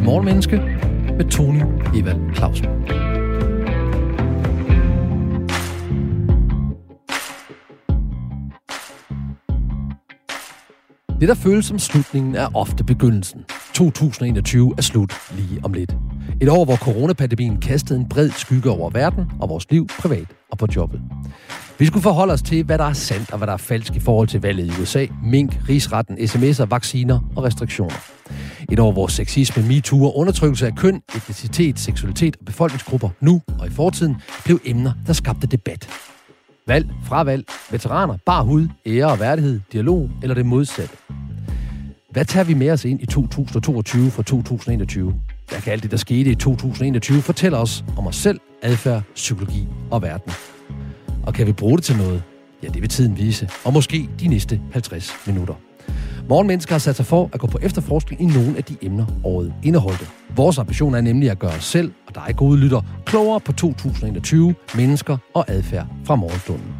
til Morgenmenneske med Tony Evald Clausen. Det, der føles som slutningen, er ofte begyndelsen. 2021 er slut lige om lidt. Et år, hvor coronapandemien kastede en bred skygge over verden og vores liv, privat og på jobbet. Vi skulle forholde os til, hvad der er sandt og hvad der er falsk i forhold til valget i USA, mink, rigsretten, sms'er, vacciner og restriktioner. Et år, hvor sexisme, MeToo og undertrykkelse af køn, etnicitet, seksualitet og befolkningsgrupper nu og i fortiden blev emner, der skabte debat. Valg, fravalg, veteraner, bar hud, ære og værdighed, dialog eller det modsatte. Hvad tager vi med os ind i 2022 fra 2021? Hvad kan alt det, der skete i 2021, fortælle os om os selv, adfærd, psykologi og verden? Og kan vi bruge det til noget? Ja, det vil tiden vise. Og måske de næste 50 minutter. Morgenmennesker har sat sig for at gå på efterforskning i nogle af de emner, året indeholdte. Vores ambition er nemlig at gøre os selv og dig gode lytter klogere på 2021, mennesker og adfærd fra morgenstunden.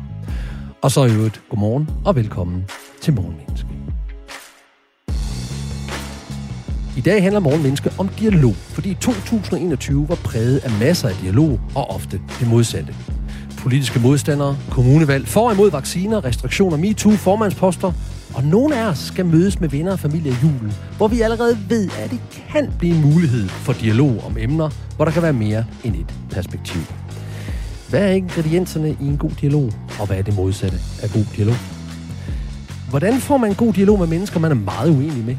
Og så i øvrigt, godmorgen og velkommen til Morgenmenneske. I dag handler Morgenmenneske om dialog, fordi 2021 var præget af masser af dialog og ofte det modsatte. Politiske modstandere, kommunevalg, for og imod vacciner, restriktioner, MeToo, formandsposter, og nogle af os skal mødes med venner og familie i julen, hvor vi allerede ved, at det kan blive en mulighed for dialog om emner, hvor der kan være mere end et perspektiv. Hvad er ingredienserne i en god dialog, og hvad er det modsatte af god dialog? Hvordan får man en god dialog med mennesker, man er meget uenig med?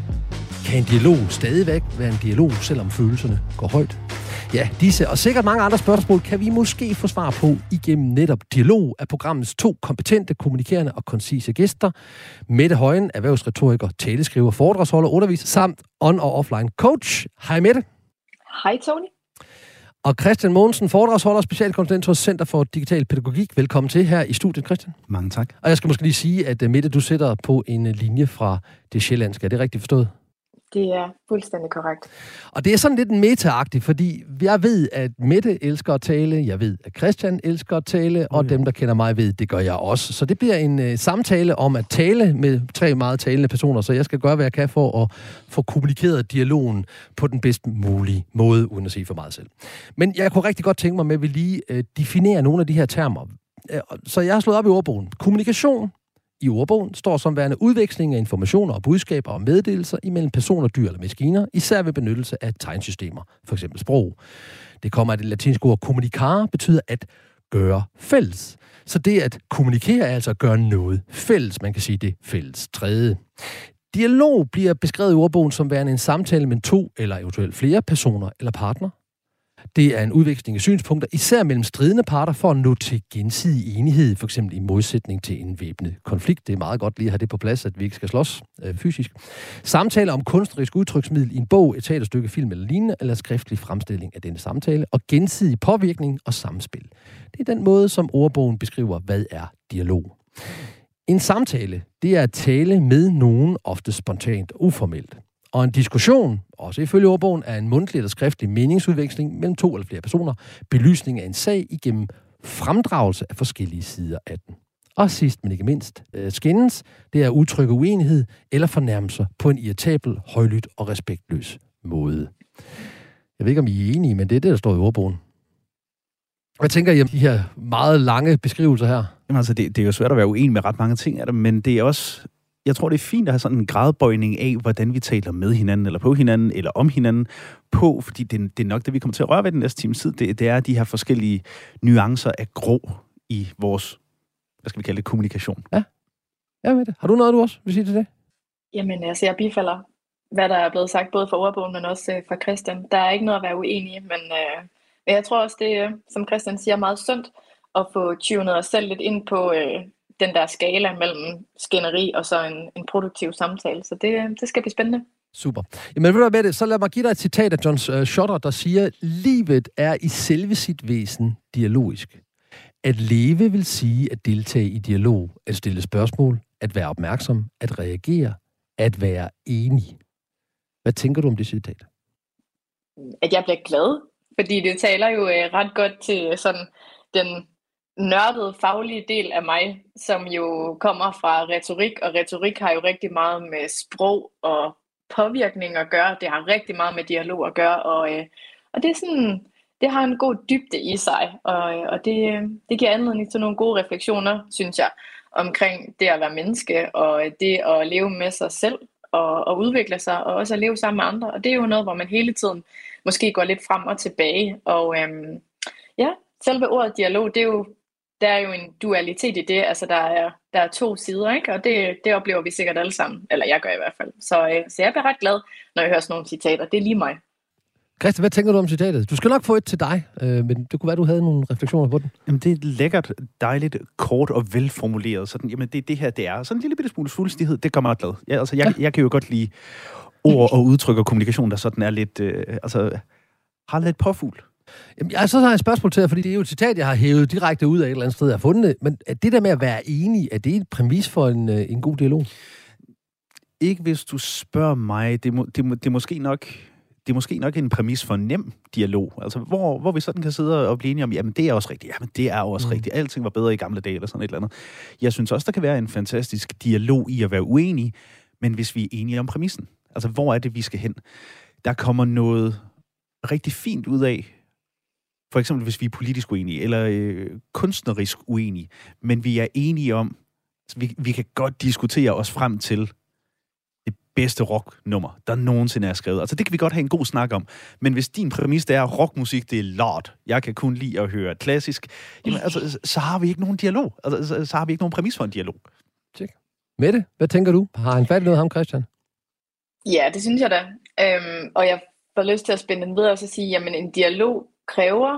Kan en dialog stadigvæk være en dialog, selvom følelserne går højt? Ja, disse og sikkert mange andre spørgsmål kan vi måske få svar på igennem netop dialog af programmets to kompetente, kommunikerende og koncise gæster. Mette Højen, erhvervsretoriker, taleskriver, foredragsholder, underviser samt on- og offline coach. Hej Mette. Hej Tony. Og Christian Mogensen, foredragsholder, specialkonsulent hos Center for Digital Pædagogik. Velkommen til her i studiet, Christian. Mange tak. Og jeg skal måske lige sige, at Mette, du sætter på en linje fra det sjællandske. Er det rigtigt forstået? Det er fuldstændig korrekt. Og det er sådan lidt meta fordi jeg ved, at Mette elsker at tale, jeg ved, at Christian elsker at tale, og dem, der kender mig, ved, det gør jeg også. Så det bliver en uh, samtale om at tale med tre meget talende personer, så jeg skal gøre, hvad jeg kan for at få kommunikeret dialogen på den bedst mulige måde, uden at sige for meget selv. Men jeg kunne rigtig godt tænke mig med, at vi lige uh, definerer nogle af de her termer. Uh, så jeg har slået op i ordbogen. Kommunikation, i ordbogen står som værende udveksling af informationer og budskaber og meddelelser imellem personer, dyr eller maskiner, især ved benyttelse af tegnsystemer, f.eks. sprog. Det kommer af det latinske ord communicare, betyder at gøre fælles. Så det at kommunikere er altså at gøre noget fælles. Man kan sige det fælles tredje. Dialog bliver beskrevet i ordbogen som værende en samtale mellem to eller eventuelt flere personer eller partner, det er en udveksling af synspunkter, især mellem stridende parter, for at nå til gensidig enighed, for eksempel i modsætning til en væbnet konflikt. Det er meget godt lige at have det på plads, at vi ikke skal slås øh, fysisk. Samtaler om kunstnerisk udtryksmiddel i en bog, et teaterstykke, film eller lignende, eller skriftlig fremstilling af denne samtale, og gensidig påvirkning og samspil. Det er den måde, som ordbogen beskriver, hvad er dialog. En samtale, det er at tale med nogen, ofte spontant og uformelt. Og en diskussion, også ifølge ordbogen, er en mundtlig eller skriftlig meningsudveksling mellem to eller flere personer, belysning af en sag igennem fremdragelse af forskellige sider af den. Og sidst, men ikke mindst, skinnes, skændes, det er at udtrykke uenighed eller fornærmelser på en irritabel, højlydt og respektløs måde. Jeg ved ikke, om I er enige, men det er det, der står i ordbogen. Hvad tænker I om de her meget lange beskrivelser her? Jamen altså, det, det er jo svært at være uenig med ret mange ting af det, men det er også jeg tror, det er fint at have sådan en gradbøjning af, hvordan vi taler med hinanden, eller på hinanden, eller om hinanden på, fordi det, det er nok det, vi kommer til at røre ved den næste times tid. Det, det er de her forskellige nuancer af grå i vores, hvad skal vi kalde det, kommunikation. Ja, ja med det. Har du noget, du også vil sige til det? Jamen, altså, jeg bifalder, hvad der er blevet sagt, både fra ordbogen, men også øh, fra Christian. Der er ikke noget at være uenig i, men, øh, men jeg tror også, det er, som Christian siger, meget sundt at få tunet os selv lidt ind på, øh, den der skala mellem skænderi og så en, en produktiv samtale. Så det, det skal blive spændende. Super. Jamen ved du med det, så lad mig give dig et citat af John uh, Schotter, der siger, livet er i selve sit væsen dialogisk. At leve vil sige at deltage i dialog, at stille spørgsmål, at være opmærksom, at reagere, at være enig. Hvad tænker du om det citat? At jeg bliver glad, fordi det taler jo uh, ret godt til sådan den nørdede faglige del af mig, som jo kommer fra retorik, og retorik har jo rigtig meget med sprog og påvirkning at gøre. Det har rigtig meget med dialog at gøre, og, øh, og det er sådan, det har en god dybde i sig, og, øh, og det, øh, det giver anledning til nogle gode refleksioner, synes jeg, omkring det at være menneske, og øh, det at leve med sig selv, og, og udvikle sig, og også at leve sammen med andre. Og det er jo noget, hvor man hele tiden måske går lidt frem og tilbage. Og øhm, ja, selve ordet dialog, det er jo, der er jo en dualitet i det. Altså, der er, der er to sider, ikke? Og det, det oplever vi sikkert alle sammen. Eller jeg gør i hvert fald. Så, øh, så jeg bliver ret glad, når jeg hører sådan nogle citater. Det er lige mig. Christian, hvad tænker du om citatet? Du skal nok få et til dig, øh, men det kunne være, du havde nogle refleksioner på den. Jamen, det er lækkert, dejligt, kort og velformuleret. Sådan, jamen, det det her, det er. Sådan en lille bitte smule fuldstændighed, det gør mig glad. Ja, altså, jeg, ja. jeg kan jo godt lide ord og udtryk og kommunikation, der sådan er lidt, øh, altså, har lidt påfugl. Jamen, jeg så har jeg et spørgsmål til jer, fordi det er jo et citat, jeg har hævet direkte ud af et eller andet sted, jeg har fundet det. Men er det der med at være enig, er det et præmis for en, øh, en god dialog? Ikke hvis du spørger mig. Det, må, det, må, det er måske nok det er måske nok en præmis for en nem dialog. Altså, hvor, hvor vi sådan kan sidde og blive enige om, jamen det er også rigtigt, jamen det er også mm. rigtigt, alting var bedre i gamle dage, eller sådan et eller andet. Jeg synes også, der kan være en fantastisk dialog i at være uenig, men hvis vi er enige om præmissen, altså hvor er det, vi skal hen? Der kommer noget rigtig fint ud af, for eksempel hvis vi er politisk uenige, eller øh, kunstnerisk uenige, men vi er enige om, altså vi, vi kan godt diskutere os frem til, bedste rocknummer, der nogensinde er skrevet. Altså, det kan vi godt have en god snak om. Men hvis din præmis er, at rockmusik, det er lort, jeg kan kun lide at høre klassisk, jamen, altså, så har vi ikke nogen dialog. Altså, så, så har vi ikke nogen præmis for en dialog. Tjek. Mette, hvad tænker du? Har han fat i noget ham, Christian? Ja, det synes jeg da. Øhm, og jeg får lyst til at spænde den videre og så sige, jamen en dialog kræver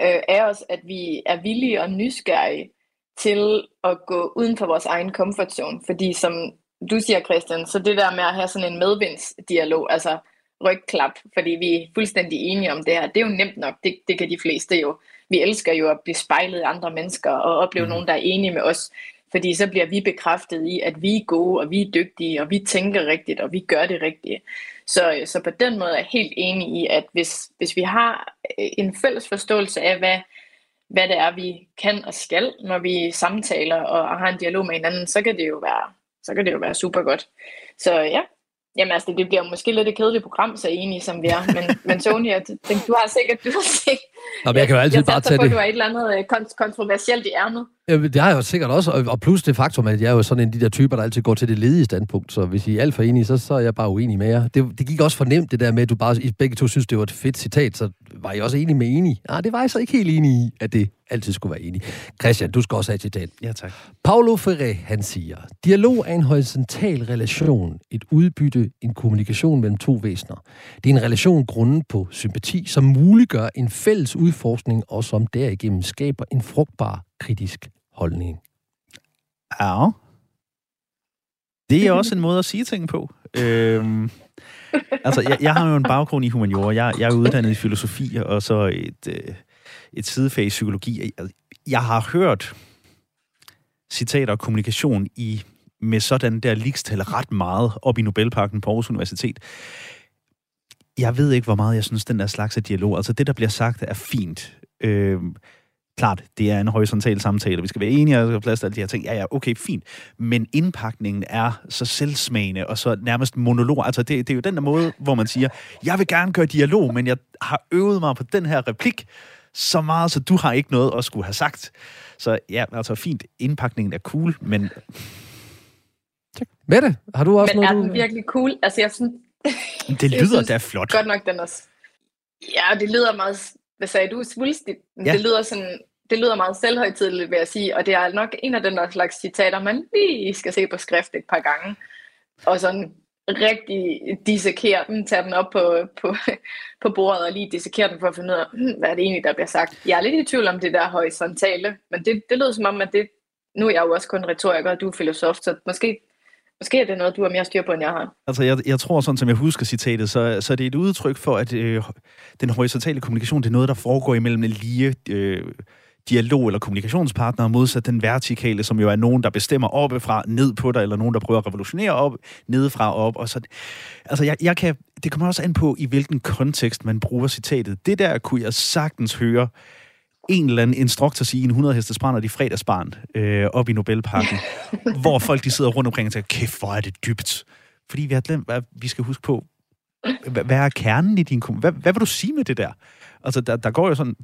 øh, af os, at vi er villige og nysgerrige til at gå uden for vores egen comfort zone. Fordi som du siger, Christian, så det der med at have sådan en medvindsdialog, altså rygklap, fordi vi er fuldstændig enige om det her, det er jo nemt nok, det, det kan de fleste jo. Vi elsker jo at blive spejlet i andre mennesker og opleve mm. nogen, der er enige med os, fordi så bliver vi bekræftet i, at vi er gode, og vi er dygtige, og vi tænker rigtigt, og vi gør det rigtige. Så, så på den måde er jeg helt enig i, at hvis, hvis vi har en fælles forståelse af, hvad, hvad det er, vi kan og skal, når vi samtaler og har en dialog med hinanden, så kan det jo være så kan det jo være super godt. Så ja, Jamen altså, det bliver måske lidt et kedeligt program, så enige som vi er. Men, men Sony, jeg tænkte, du har sikkert... Du har sikkert Nå, men jeg kan jo altid jeg bare tage på, det. du har et eller andet øh, kontroversielt i ærmet. Ja, det har jeg jo sikkert også. Og plus det faktum, at jeg er jo sådan en af de der typer, der altid går til det ledige standpunkt. Så hvis I er alt for enige, så, så er jeg bare uenig med jer. Det, det gik også for nemt, det der med, at du bare, I begge to synes, det var et fedt citat. Så var I også enige med enige? Nej, ah, det var jeg så ikke helt enig i, at det altid skulle være enig. Christian, du skal også have et citat. Ja, tak. Paulo Ferre, han siger, dialog er en horisontal relation, et udbytte, en kommunikation mellem to væsener. Det er en relation grundet på sympati, som muliggør en fælles udforskning, og som derigennem skaber en frugtbar kritisk holdning. Ja. Det er også en måde at sige ting på. Øhm, altså, jeg, jeg har jo en baggrund i humaniora. Jeg, jeg er uddannet i filosofi, og så et, øh, et sidefag i psykologi. Jeg har hørt citater og kommunikation i med sådan der ligstal ret meget op i Nobelparken på Aarhus Universitet. Jeg ved ikke, hvor meget jeg synes, den der slags af dialog, altså det, der bliver sagt, er fint. Øh, klart, det er en horisontal samtale, vi skal være enige, og der plads til alle de her ting. Ja, ja, okay, fint. Men indpakningen er så selvsmagende, og så nærmest monolog. Altså, det, det er jo den der måde, hvor man siger, jeg vil gerne gøre dialog, men jeg har øvet mig på den her replik så meget, så du har ikke noget at skulle have sagt. Så ja, altså fint, indpakningen er cool, men... Mette, har du også men noget, er den du... virkelig cool? Altså, jeg synes... Det lyder da flot. Godt nok, den også... Ja, det lyder meget hvad sagde du, svulstigt. Ja. Det lyder sådan, det lyder meget selvhøjtidligt, vil jeg sige, og det er nok en af den der slags citater, man lige skal se på skrift et par gange, og sådan rigtig dissekere den, tage den op på, på, på bordet og lige dissekere den for at finde ud af, hmm, hvad er det egentlig, der bliver sagt. Jeg er lidt i tvivl om det der horisontale, men det, det lyder som om, at det, nu er jeg jo også kun retoriker, og du er filosof, så måske Måske er det noget, du har mere styr på, end jeg har. Altså, jeg, jeg tror, sådan som jeg husker citatet, så, så er det et udtryk for, at øh, den horisontale kommunikation, det er noget, der foregår imellem lige øh, dialog eller kommunikationspartner, modsat den vertikale, som jo er nogen, der bestemmer oppefra ned på dig, eller nogen, der prøver at revolutionere op, nedefra op. Og så, altså, jeg, jeg kan, det kommer også an på, i hvilken kontekst man bruger citatet. Det der kunne jeg sagtens høre en eller anden instruktor sige en 100 hestes brand i fredagsbarn øh, op i Nobelparken, hvor folk de sidder rundt omkring og tænker, kæft, hvor er det dybt. fordi vi har glemt, hvad vi skal huske på. Hvad, er kernen i din kommunikation? Hvad, hvad vil du sige med det der? Altså, der, der går jo sådan...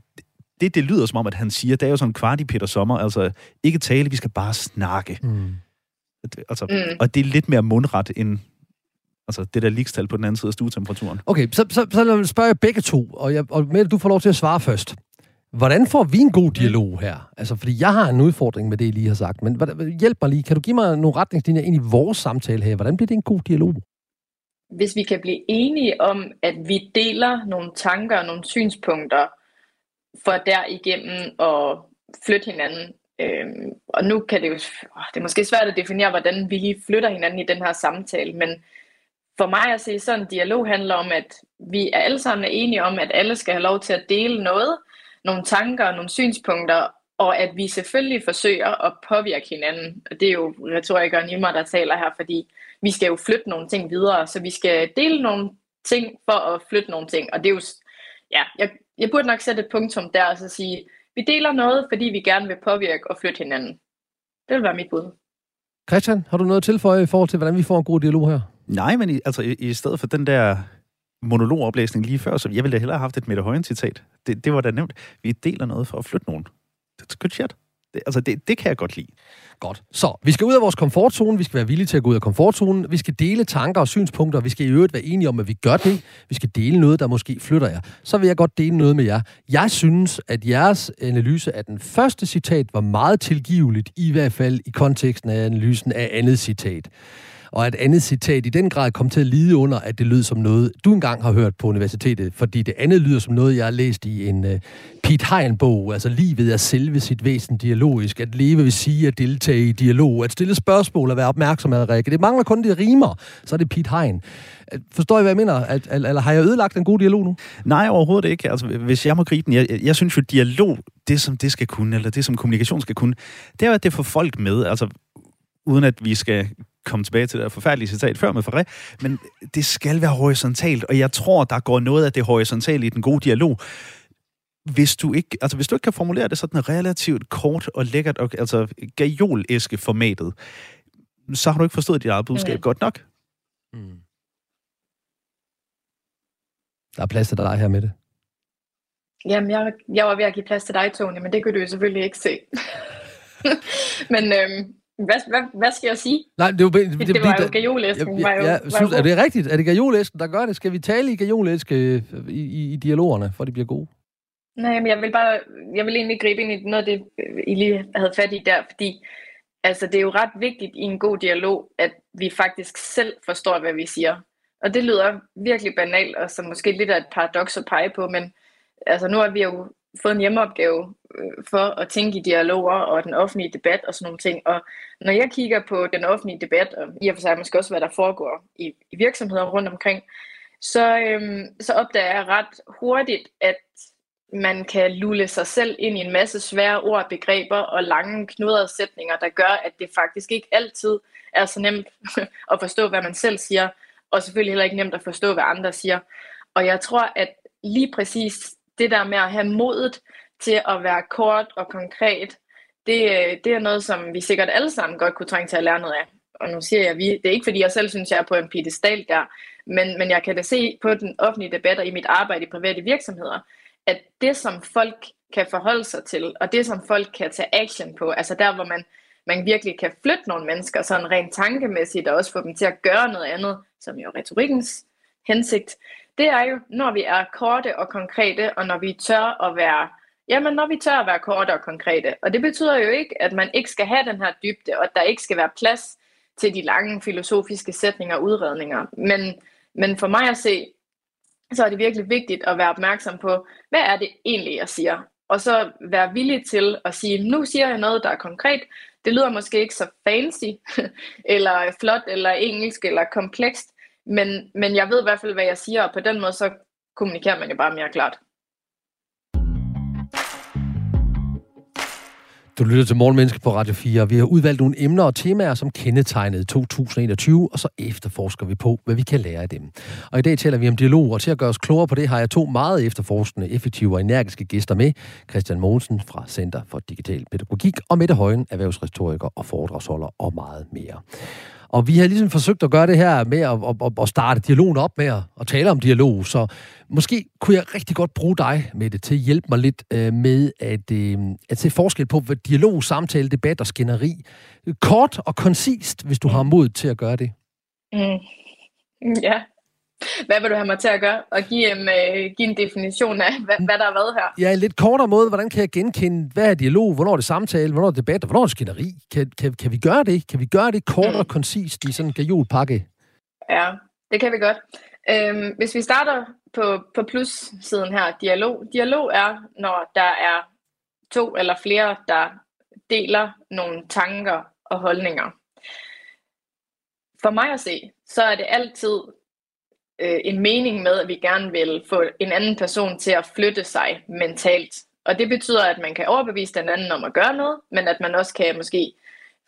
Det, det lyder som om, at han siger, det er jo sådan kvart i Peter Sommer, altså ikke tale, vi skal bare snakke. Mm. Altså, mm. Og det er lidt mere mundret end Altså det der ligstal på den anden side af stuetemperaturen. Okay, så, så, så spørger jeg begge to, og, jeg, og Mette, du får lov til at svare først. Hvordan får vi en god dialog her? Altså, fordi jeg har en udfordring med det, I lige har sagt, men hjælp mig lige. Kan du give mig nogle retningslinjer ind i vores samtale her? Hvordan bliver det en god dialog? Hvis vi kan blive enige om, at vi deler nogle tanker og nogle synspunkter, for derigennem at flytte hinanden. Øhm, og nu kan det jo, det er måske svært at definere, hvordan vi lige flytter hinanden i den her samtale, men for mig at se, sådan en dialog handler om, at vi er alle sammen er enige om, at alle skal have lov til at dele noget, nogle tanker, nogle synspunkter, og at vi selvfølgelig forsøger at påvirke hinanden. Og det er jo retorikeren i mig, der taler her, fordi vi skal jo flytte nogle ting videre, så vi skal dele nogle ting for at flytte nogle ting. Og det er jo, ja, jeg, jeg burde nok sætte et punktum der og så sige, vi deler noget, fordi vi gerne vil påvirke og flytte hinanden. Det vil være mit bud. Christian, har du noget at tilføje i forhold til, hvordan vi får en god dialog her? Nej, men i, altså, i, i stedet for den der monologoplæsning lige før, så jeg ville da hellere have haft et Mette Højen citat. Det, det var da nemt. Vi deler noget for at flytte nogen. Det er good shit. Det, altså, det, det kan jeg godt lide. Godt. Så, vi skal ud af vores komfortzone. Vi skal være villige til at gå ud af komfortzonen. Vi skal dele tanker og synspunkter. Vi skal i øvrigt være enige om, at vi gør det. Vi skal dele noget, der måske flytter jer. Så vil jeg godt dele noget med jer. Jeg synes, at jeres analyse af den første citat var meget tilgiveligt, i hvert fald i konteksten af analysen af andet citat og et andet citat i den grad kom til at lide under, at det lød som noget, du engang har hørt på universitetet, fordi det andet lyder som noget, jeg har læst i en uh, Pete Hein-bog, altså livet er selve sit væsen dialogisk, at leve vil sige at deltage i dialog, at stille spørgsmål og være opmærksom at række. Det mangler kun det rimer, så er det Pete Hein. Øh, forstår I, hvad jeg mener? At, eller har jeg ødelagt en god dialog nu? Nej, overhovedet ikke. Altså, hvis jeg må gribe den. Jeg, jeg synes jo, dialog, det som det skal kunne, eller det som kommunikation skal kunne, det er at det får folk med. Altså, uden at vi skal komme tilbage til det forfærdelige citat før med Ferré, men det skal være horisontalt, og jeg tror, der går noget af det horisontale i den gode dialog. Hvis du ikke, altså hvis du ikke kan formulere det sådan relativt kort og lækkert, og, altså gajolæske formatet, så har du ikke forstået dit eget budskab mm. godt nok. Mm. Der er plads til dig her med det. Jamen, jeg, jeg var ved at give plads til dig, Tony, men det kunne du jo selvfølgelig ikke se. men øhm, hvad, hvad, hvad skal jeg sige? Nej, det, var, det, det, det var jo gajolæsken. Ja, ja, ja, synes, er det rigtigt? Er det gajolæsken, der gør det? Skal vi tale i gajolæske i, i, i dialogerne, for det bliver gode? Nej, men jeg vil bare, jeg vil egentlig gribe ind i noget af det, I lige havde fat i der, fordi altså, det er jo ret vigtigt i en god dialog, at vi faktisk selv forstår, hvad vi siger. Og det lyder virkelig banalt, og så måske lidt af et paradoks at pege på, men altså, nu har vi jo fået en hjemmeopgave øh, for at tænke i dialoger og den offentlige debat og sådan nogle ting. Og når jeg kigger på den offentlige debat, og i og for sig måske også, hvad der foregår i, i virksomheder rundt omkring, så, øhm, så opdager jeg ret hurtigt, at man kan lulle sig selv ind i en masse svære ord, begreber og lange knudrede sætninger, der gør, at det faktisk ikke altid er så nemt at forstå, hvad man selv siger, og selvfølgelig heller ikke nemt at forstå, hvad andre siger. Og jeg tror, at lige præcis det der med at have modet til at være kort og konkret, det, øh, det er noget, som vi sikkert alle sammen godt kunne trænge til at lære noget af. Og nu siger jeg vi, det er ikke fordi jeg selv synes, jeg er på en pedestal der, men, men jeg kan da se på den offentlige debat og i mit arbejde i private virksomheder, at det som folk kan forholde sig til, og det som folk kan tage action på, altså der hvor man, man virkelig kan flytte nogle mennesker sådan rent tankemæssigt, og også få dem til at gøre noget andet, som jo retorikkens hensigt, det er jo, når vi er korte og konkrete, og når vi tør at være, jamen når vi tør at være korte og konkrete. Og det betyder jo ikke, at man ikke skal have den her dybde, og at der ikke skal være plads til de lange filosofiske sætninger og udredninger. Men, men for mig at se, så er det virkelig vigtigt at være opmærksom på, hvad er det egentlig, jeg siger? Og så være villig til at sige, nu siger jeg noget, der er konkret. Det lyder måske ikke så fancy, eller flot, eller engelsk, eller komplekst, men, men jeg ved i hvert fald, hvad jeg siger, og på den måde, så kommunikerer man jo bare mere klart. Du lytter til Morgenmenneske på Radio 4. Vi har udvalgt nogle emner og temaer, som kendetegnede 2021, og så efterforsker vi på, hvad vi kan lære af dem. Og i dag taler vi om dialog, og til at gøre os klogere på det, har jeg to meget efterforskende, effektive og energiske gæster med. Christian Mogensen fra Center for Digital Pædagogik, og Mette Højen, erhvervsretoriker og foredragsholder og meget mere. Og vi har ligesom forsøgt at gøre det her med at, at, at starte dialogen op med at, at tale om dialog. Så måske kunne jeg rigtig godt bruge dig med det til at hjælpe mig lidt øh, med at, øh, at se forskel på hvad dialog, samtale, debat og skænderi. Kort og koncist, hvis du har mod til at gøre det. Mm. Ja, hvad vil du have mig til at gøre? Og give en, øh, give en definition af, hvad, hvad der er været her? Ja, en lidt kortere måde. Hvordan kan jeg genkende, hvad er dialog, hvornår er det samtale, hvornår er det debat, og hvornår er det skænderi? Kan, kan, kan vi gøre det? Kan vi gøre det kort mm. og koncist i sådan en pakke? Ja, det kan vi godt. Øhm, hvis vi starter på, på plus-siden her, dialog. Dialog er, når der er to eller flere, der deler nogle tanker og holdninger. For mig at se, så er det altid øh, en mening med, at vi gerne vil få en anden person til at flytte sig mentalt. Og det betyder, at man kan overbevise den anden om at gøre noget, men at man også kan måske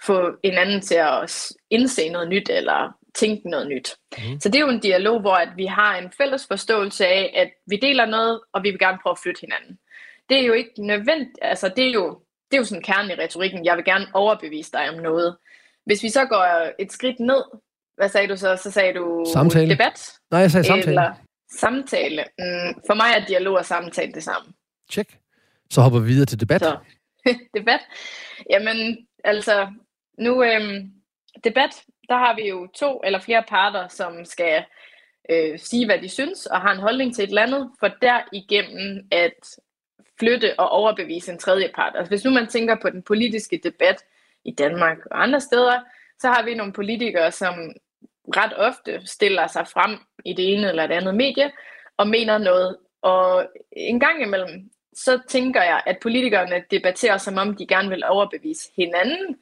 få en anden til at indse noget nyt eller tænke noget nyt. Mm. Så det er jo en dialog, hvor at vi har en fælles forståelse af, at vi deler noget, og vi vil gerne prøve at flytte hinanden. Det er jo ikke nødvendigt, altså det er jo, det er jo sådan kernen i retorikken, jeg vil gerne overbevise dig om noget. Hvis vi så går et skridt ned, hvad sagde du så? Så sagde du samtale. debat? Nej, jeg sagde samtale. Eller samtale. Mm, for mig er dialog og samtale det samme. Tjek. Så hopper vi videre til debat. Så. debat? Jamen, altså, nu øhm, debat, der har vi jo to eller flere parter, som skal øh, sige, hvad de synes, og har en holdning til et eller andet, for derigennem at flytte og overbevise en tredje part. Altså hvis nu man tænker på den politiske debat i Danmark og andre steder, så har vi nogle politikere, som ret ofte stiller sig frem i det ene eller det andet medie og mener noget. Og en gang imellem, så tænker jeg, at politikerne debatterer, som om de gerne vil overbevise hinanden.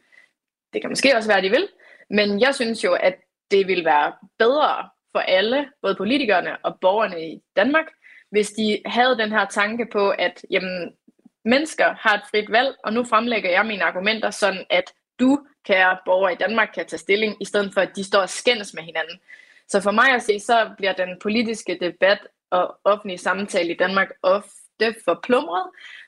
Det kan måske også være, at de vil. Men jeg synes jo, at det vil være bedre for alle, både politikerne og borgerne i Danmark, hvis de havde den her tanke på, at jamen, mennesker har et frit valg, og nu fremlægger jeg mine argumenter sådan, at du kære borgere i Danmark kan tage stilling, i stedet for at de står og skændes med hinanden. Så for mig at se, så bliver den politiske debat og offentlige samtale i Danmark ofte forplumret,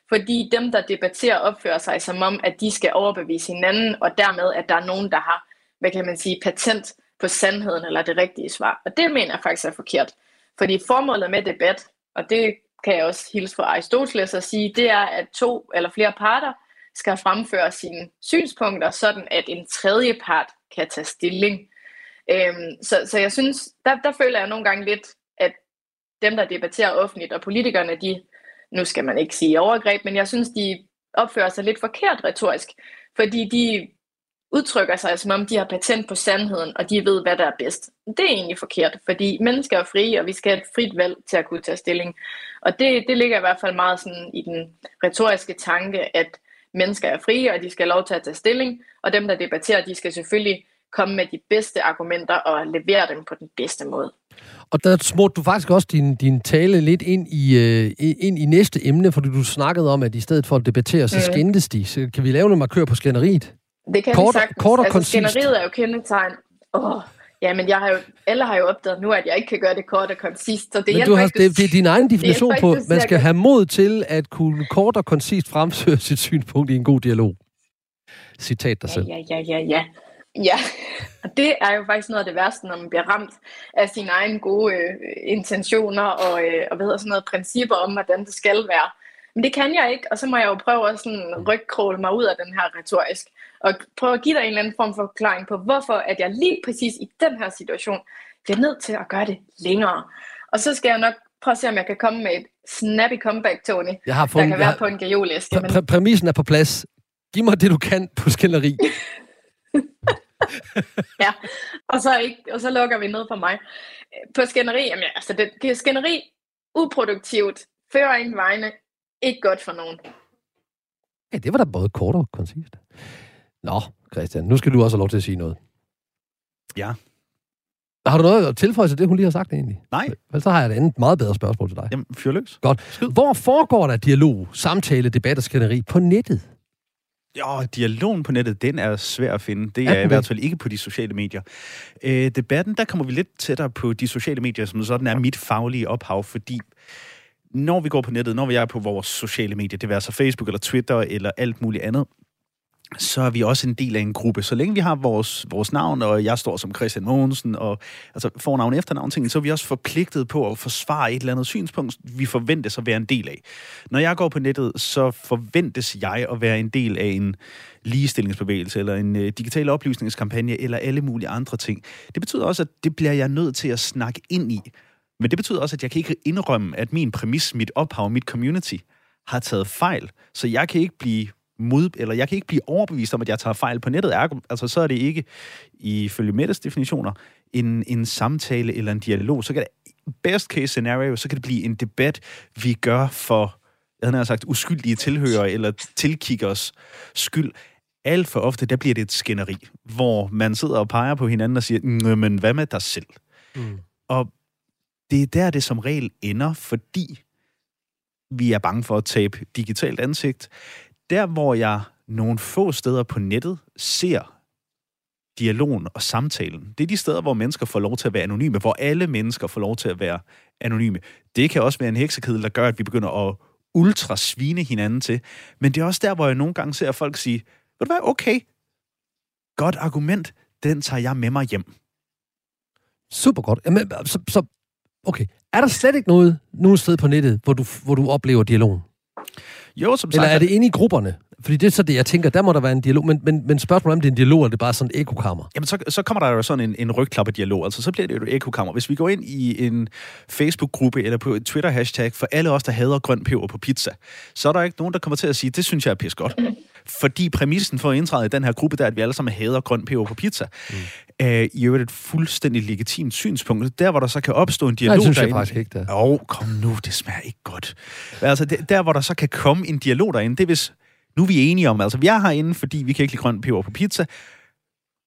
fordi dem, der debatterer, opfører sig som om, at de skal overbevise hinanden, og dermed, at der er nogen, der har, hvad kan man sige, patent på sandheden eller det rigtige svar. Og det mener jeg faktisk er forkert. Fordi formålet med debat, og det kan jeg også hilse fra Aristoteles og sige, det er, at to eller flere parter skal fremføre sine synspunkter, sådan at en tredje part kan tage stilling. Øhm, så, så jeg synes, der, der føler jeg nogle gange lidt, at dem, der debatterer offentligt, og politikerne, de, nu skal man ikke sige overgreb, men jeg synes, de opfører sig lidt forkert retorisk, fordi de udtrykker sig, som om de har patent på sandheden, og de ved, hvad der er bedst. Det er egentlig forkert, fordi mennesker er frie, og vi skal have et frit valg til at kunne tage stilling. Og det, det ligger i hvert fald meget sådan i den retoriske tanke, at mennesker er frie, og de skal have lov til at tage stilling, og dem, der debatterer, de skal selvfølgelig komme med de bedste argumenter og levere dem på den bedste måde. Og der smurte du faktisk også din, din tale lidt ind i, uh, ind i næste emne, fordi du snakkede om, at i stedet for at debattere, så mm. skændtes de. Så kan vi lave noget markør på skænderiet? Det kan kort, vi sagtens. Kort og altså, skænderiet er jo kendetegn. Åh, Ja, men jeg har jo, alle har jo opdaget nu, at jeg ikke kan gøre det kort og koncist. Så det men du har, det, det er din egen definition på, at man skal have mod til at kunne kort og koncist fremføre sit synspunkt i en god dialog. Citat dig selv. Ja, ja, ja, ja. Ja, og det er jo faktisk noget af det værste, når man bliver ramt af sine egne gode øh, intentioner og, øh, og hvad hedder sådan noget, principper om, hvordan det skal være. Men det kan jeg ikke, og så må jeg jo prøve at sådan rygkråle mig ud af den her retorisk og prøve at give dig en eller anden form for forklaring på, hvorfor at jeg lige præcis i den her situation bliver nødt til at gøre det længere. Og så skal jeg nok prøve at se, om jeg kan komme med et snappy comeback, Tony, jeg har fundet, der kan være har, på en gajoliste. Præ- præ- præmissen er på plads. Giv mig det, du kan på skænderi. ja, og så, ikke, og så lukker vi ned for mig. På skænderi, jamen, altså det, det er skænderi uproduktivt, fører ingen vegne, ikke godt for nogen. Ja, det var da både kort og koncist. Nå, Christian, nu skal du også have lov til at sige noget. Ja. Har du noget at tilføje til det, hun lige har sagt egentlig? Nej. Vel, så har jeg et andet meget bedre spørgsmål til dig. Jamen, fyr løs. Godt. Skid. Hvor foregår der dialog, samtale, debat og skænderi på nettet? Ja, dialogen på nettet, den er svær at finde. Det er, er i hvert fald ikke på de sociale medier. Øh, debatten, der kommer vi lidt tættere på de sociale medier, som sådan er mit faglige ophav, fordi når vi går på nettet, når vi er på vores sociale medier, det vil altså Facebook eller Twitter eller alt muligt andet, så er vi også en del af en gruppe. Så længe vi har vores, vores navn, og jeg står som Christian Mogensen, og altså fornavn efternavn ting, så er vi også forpligtet på at forsvare et eller andet synspunkt, vi forventes at være en del af. Når jeg går på nettet, så forventes jeg at være en del af en ligestillingsbevægelse, eller en øh, digital oplysningskampagne, eller alle mulige andre ting. Det betyder også, at det bliver jeg nødt til at snakke ind i. Men det betyder også, at jeg kan ikke indrømme, at min præmis, mit ophav, mit community har taget fejl. Så jeg kan ikke blive mod, eller jeg kan ikke blive overbevist om, at jeg tager fejl på nettet. Altså, så er det ikke, ifølge Mettes definitioner, en, en samtale eller en dialog. Så kan det, best case scenario, så kan det blive en debat, vi gør for, jeg havde sagt, uskyldige tilhører eller tilkiggers skyld. Alt for ofte, der bliver det et skænderi, hvor man sidder og peger på hinanden og siger, men hvad med dig selv? Mm. Og det er der, det som regel ender, fordi vi er bange for at tabe digitalt ansigt der, hvor jeg nogle få steder på nettet ser dialogen og samtalen, det er de steder, hvor mennesker får lov til at være anonyme, hvor alle mennesker får lov til at være anonyme. Det kan også være en heksekedel, der gør, at vi begynder at ultra svine hinanden til. Men det er også der, hvor jeg nogle gange ser folk sige, ved du hvad, okay, godt argument, den tager jeg med mig hjem. Super godt. Jamen, øh, så, så, okay. Er der slet ikke noget, nogen sted på nettet, hvor du, hvor du oplever dialogen? Jo, som sagt... Eller er det inde i grupperne? Fordi det er så det, jeg tænker, der må der være en dialog. Men, men, men spørgsmålet om det er en dialog, eller det er bare sådan et ekokammer? Jamen, så, så kommer der jo sådan en, en rygklappe-dialog. Altså, så bliver det jo et ekokammer. Hvis vi går ind i en Facebook-gruppe eller på et Twitter-hashtag for alle os, der hader grøn peber på pizza, så er der ikke nogen, der kommer til at sige, det synes jeg er pis godt. Fordi præmissen for at indtræde i den her gruppe, der er, at vi alle sammen hader grøn peber på pizza. Mm. Øh, I øvrigt et fuldstændig legitimt synspunkt. Der, hvor der så kan opstå en dialog... Nej, det synes jeg faktisk ikke, der. Åh, oh, kom nu, det smager ikke godt. Altså, det, der, hvor der så kan komme en dialog derinde, det er hvis... Nu er vi enige om, altså vi er herinde, fordi vi kan ikke lide grøn peber på pizza,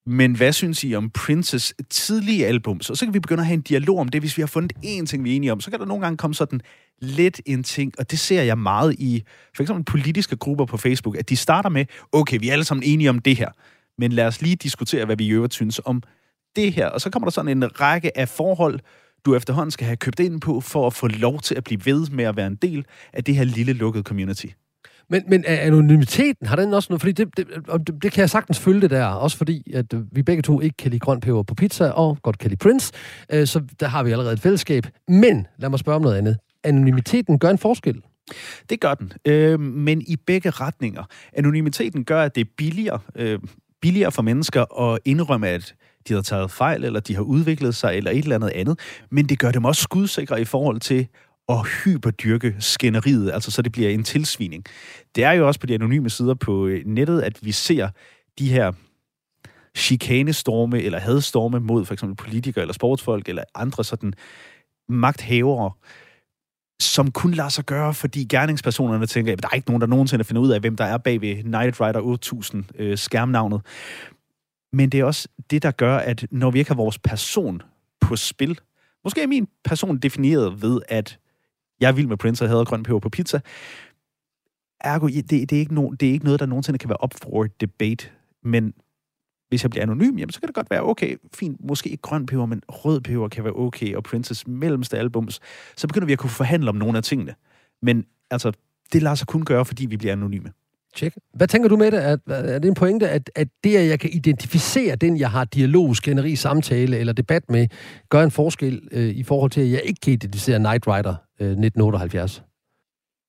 men hvad synes I om Princes tidlige album? Så, så kan vi begynde at have en dialog om det, hvis vi har fundet én ting, vi er enige om. Så kan der nogle gange komme sådan lidt en ting, og det ser jeg meget i for eksempel politiske grupper på Facebook, at de starter med, okay, vi er alle sammen enige om det her, men lad os lige diskutere, hvad vi i øvrigt synes om det her. Og så kommer der sådan en række af forhold, du efterhånden skal have købt ind på, for at få lov til at blive ved med at være en del af det her lille lukkede community. Men, men anonymiteten, har den også noget? Fordi det, det, det, det kan jeg sagtens følge det der, også fordi at øh, vi begge to ikke kan lide grøn peber på pizza, og godt kan lide Prince, øh, så der har vi allerede et fællesskab. Men, lad mig spørge om noget andet. Anonymiteten gør en forskel. Det gør den, øh, men i begge retninger. Anonymiteten gør, at det er billigere, øh, billigere for mennesker at indrømme, at de har taget fejl, eller de har udviklet sig, eller et eller andet andet. Men det gør dem også skudsikre i forhold til at hyperdyrke skænderiet, altså så det bliver en tilsvining. Det er jo også på de anonyme sider på øh, nettet, at vi ser de her chikanestorme eller hadstorme mod for eksempel politikere eller sportsfolk eller andre sådan magthavere, som kun lader sig gøre, fordi gerningspersonerne tænker, at der er ikke nogen, der nogensinde finder ud af, hvem der er bag ved Night Rider 8000 øh, skærmnavnet. Men det er også det, der gør, at når vi ikke har vores person på spil, måske er min person defineret ved, at jeg er vild med Prince og hader grøn peber på pizza. Ergo, det, det, er ikke no, det er ikke noget, der nogensinde kan være op for debate. Men hvis jeg bliver anonym, jamen, så kan det godt være okay, fint, måske ikke grøn peber, men rød peber kan være okay, og Princes mellemste albums, så begynder vi at kunne forhandle om nogle af tingene. Men altså, det lader sig kun gøre, fordi vi bliver anonyme. Check. Hvad tænker du med det? Er, er det en pointe, at, at det, at jeg kan identificere den, jeg har dialog, skænderi, samtale eller debat med, gør en forskel øh, i forhold til, at jeg ikke kan identificere Night Rider øh, 1978? Mm.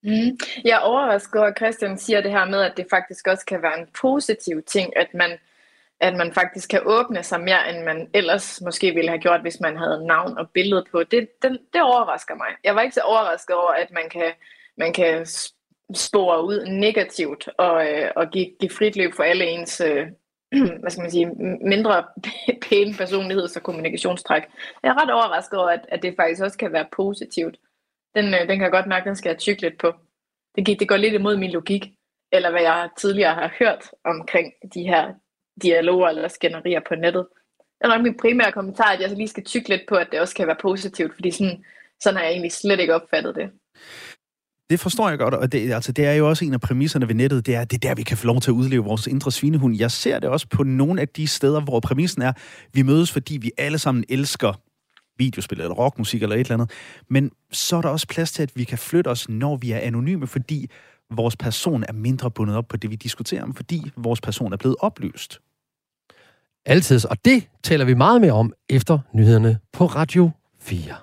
Mm-hmm. Jeg er overrasket over, at Christian siger det her med, at det faktisk også kan være en positiv ting, at man, at man faktisk kan åbne sig mere, end man ellers måske ville have gjort, hvis man havde navn og billede på. Det, det, det overrasker mig. Jeg var ikke så overrasket over, at man kan, man kan spore ud negativt og, øh, og give, give frit løb for alle ens øh, hvad skal man sige, mindre pæne personligheds- og kommunikationstræk. Jeg er ret overrasket over, at, at det faktisk også kan være positivt. Den, øh, den kan jeg godt mærke, den skal jeg tykke lidt på. Det, det går lidt imod min logik, eller hvad jeg tidligere har hørt omkring de her dialoger eller skænderier på nettet. Det er nok min primære kommentar, at jeg så lige skal tykke lidt på, at det også kan være positivt, fordi sådan, sådan har jeg egentlig slet ikke opfattet det. Det forstår jeg godt, og det, altså, det er jo også en af præmisserne ved nettet, det er, det er der, vi kan få lov til at udleve vores indre svinehund. Jeg ser det også på nogle af de steder, hvor præmissen er, vi mødes, fordi vi alle sammen elsker videospil eller rockmusik eller et eller andet. Men så er der også plads til, at vi kan flytte os, når vi er anonyme, fordi vores person er mindre bundet op på det, vi diskuterer om, fordi vores person er blevet oplyst. Altid, og det taler vi meget mere om efter nyhederne på Radio 4.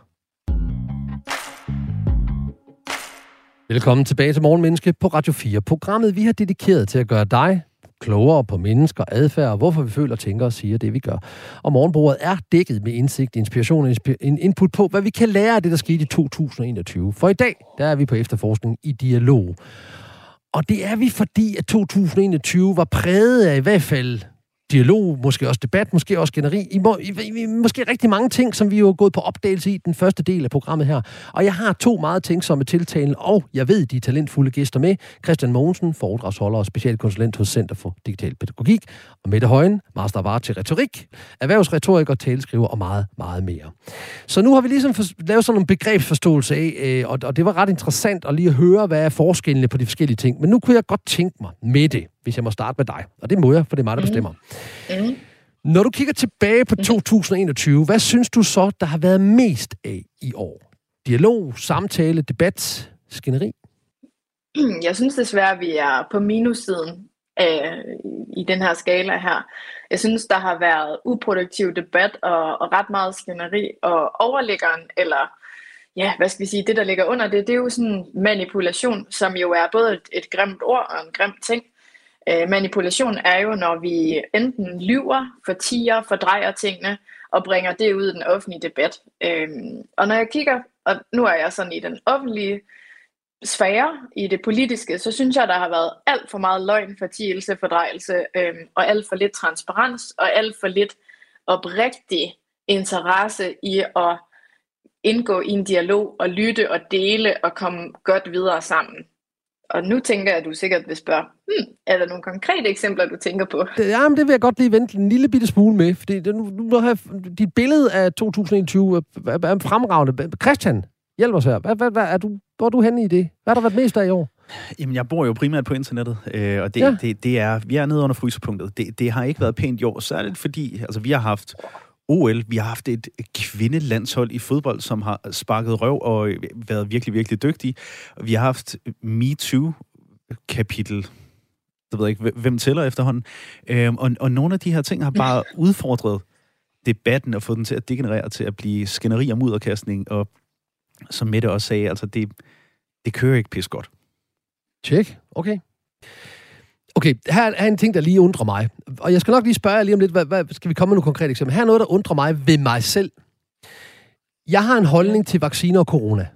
Velkommen tilbage til Morgenmenneske på Radio 4. Programmet, vi har dedikeret til at gøre dig klogere på mennesker, adfærd og hvorfor vi føler, tænker og siger det, vi gør. Og morgenbordet er dækket med indsigt, inspiration og input på, hvad vi kan lære af det, der skete i 2021. For i dag, der er vi på efterforskning i dialog. Og det er vi, fordi at 2021 var præget af i hvert fald dialog, måske også debat, måske også generi, i, må, i, i, måske rigtig mange ting, som vi jo er gået på opdagelse i den første del af programmet her. Og jeg har to meget tænksomme tiltalen, og jeg ved, de er talentfulde gæster med. Christian Mogensen, foredragsholder og specialkonsulent hos Center for Digital Pædagogik, og Mette Højen, master of til retorik, erhvervsretoriker, taleskriver og meget, meget mere. Så nu har vi ligesom for, lavet sådan en begrebsforståelse af, øh, og, og det var ret interessant at lige høre, hvad er forskellene på de forskellige ting. Men nu kunne jeg godt tænke mig, med det, hvis jeg må starte med dig. Og det må jeg, for det er mig, der mhm. bestemmer. Mm. Mm. Når du kigger tilbage på 2021, mhm. hvad synes du så, der har været mest af i år? Dialog, samtale, debat, skænderi? Jeg synes desværre, vi er på minussiden af, i den her skala her. Jeg synes, der har været uproduktiv debat og, og ret meget skænderi, og overliggeren, eller ja, hvad skal vi sige, det der ligger under det, det er jo sådan manipulation, som jo er både et, et grimt ord og en grim ting. Øh, manipulation er jo, når vi enten lyver, fortiger, fordrejer tingene og bringer det ud i den offentlige debat. Øh, og når jeg kigger, og nu er jeg sådan i den offentlige sfære, i det politiske, så synes jeg, der har været alt for meget løgn, fortielse, fordrejelse øh, og alt for lidt transparens og alt for lidt oprigtig interesse i at indgå i en dialog og lytte og dele og komme godt videre sammen. Og nu tænker jeg, at du sikkert vil spørge, hmm, er der nogle konkrete eksempler, du tænker på? Ja, men det vil jeg godt lige vente en lille bitte smule med, fordi det, nu, nu har dit billede af 2021 er, er fremragende. Christian, hjælp os her. Hvad, hvad, hvad, er du, hvor er du henne i det? Hvad har der været mest af i år? Jamen, jeg bor jo primært på internettet, øh, og det, ja. det, det er, vi er nede under frysepunktet. Det, det har ikke været pænt i år, særligt fordi altså, vi har haft OL. Vi har haft et kvindelandshold i fodbold, som har sparket røv og været virkelig, virkelig dygtige. Vi har haft MeToo-kapitel, jeg ved ikke, hvem tæller efterhånden. Øhm, og, og nogle af de her ting har bare udfordret debatten og fået den til at degenerere til at blive skænderi og mudderkastning. Og som Mette også sagde, altså det, det kører ikke pis godt. Tjek. Okay. Okay, her er en ting, der lige undrer mig. Og jeg skal nok lige spørge jer lige om lidt, hvad, hvad, skal vi komme med nogle konkrete eksempler? Her er noget, der undrer mig ved mig selv. Jeg har en holdning til vacciner og corona.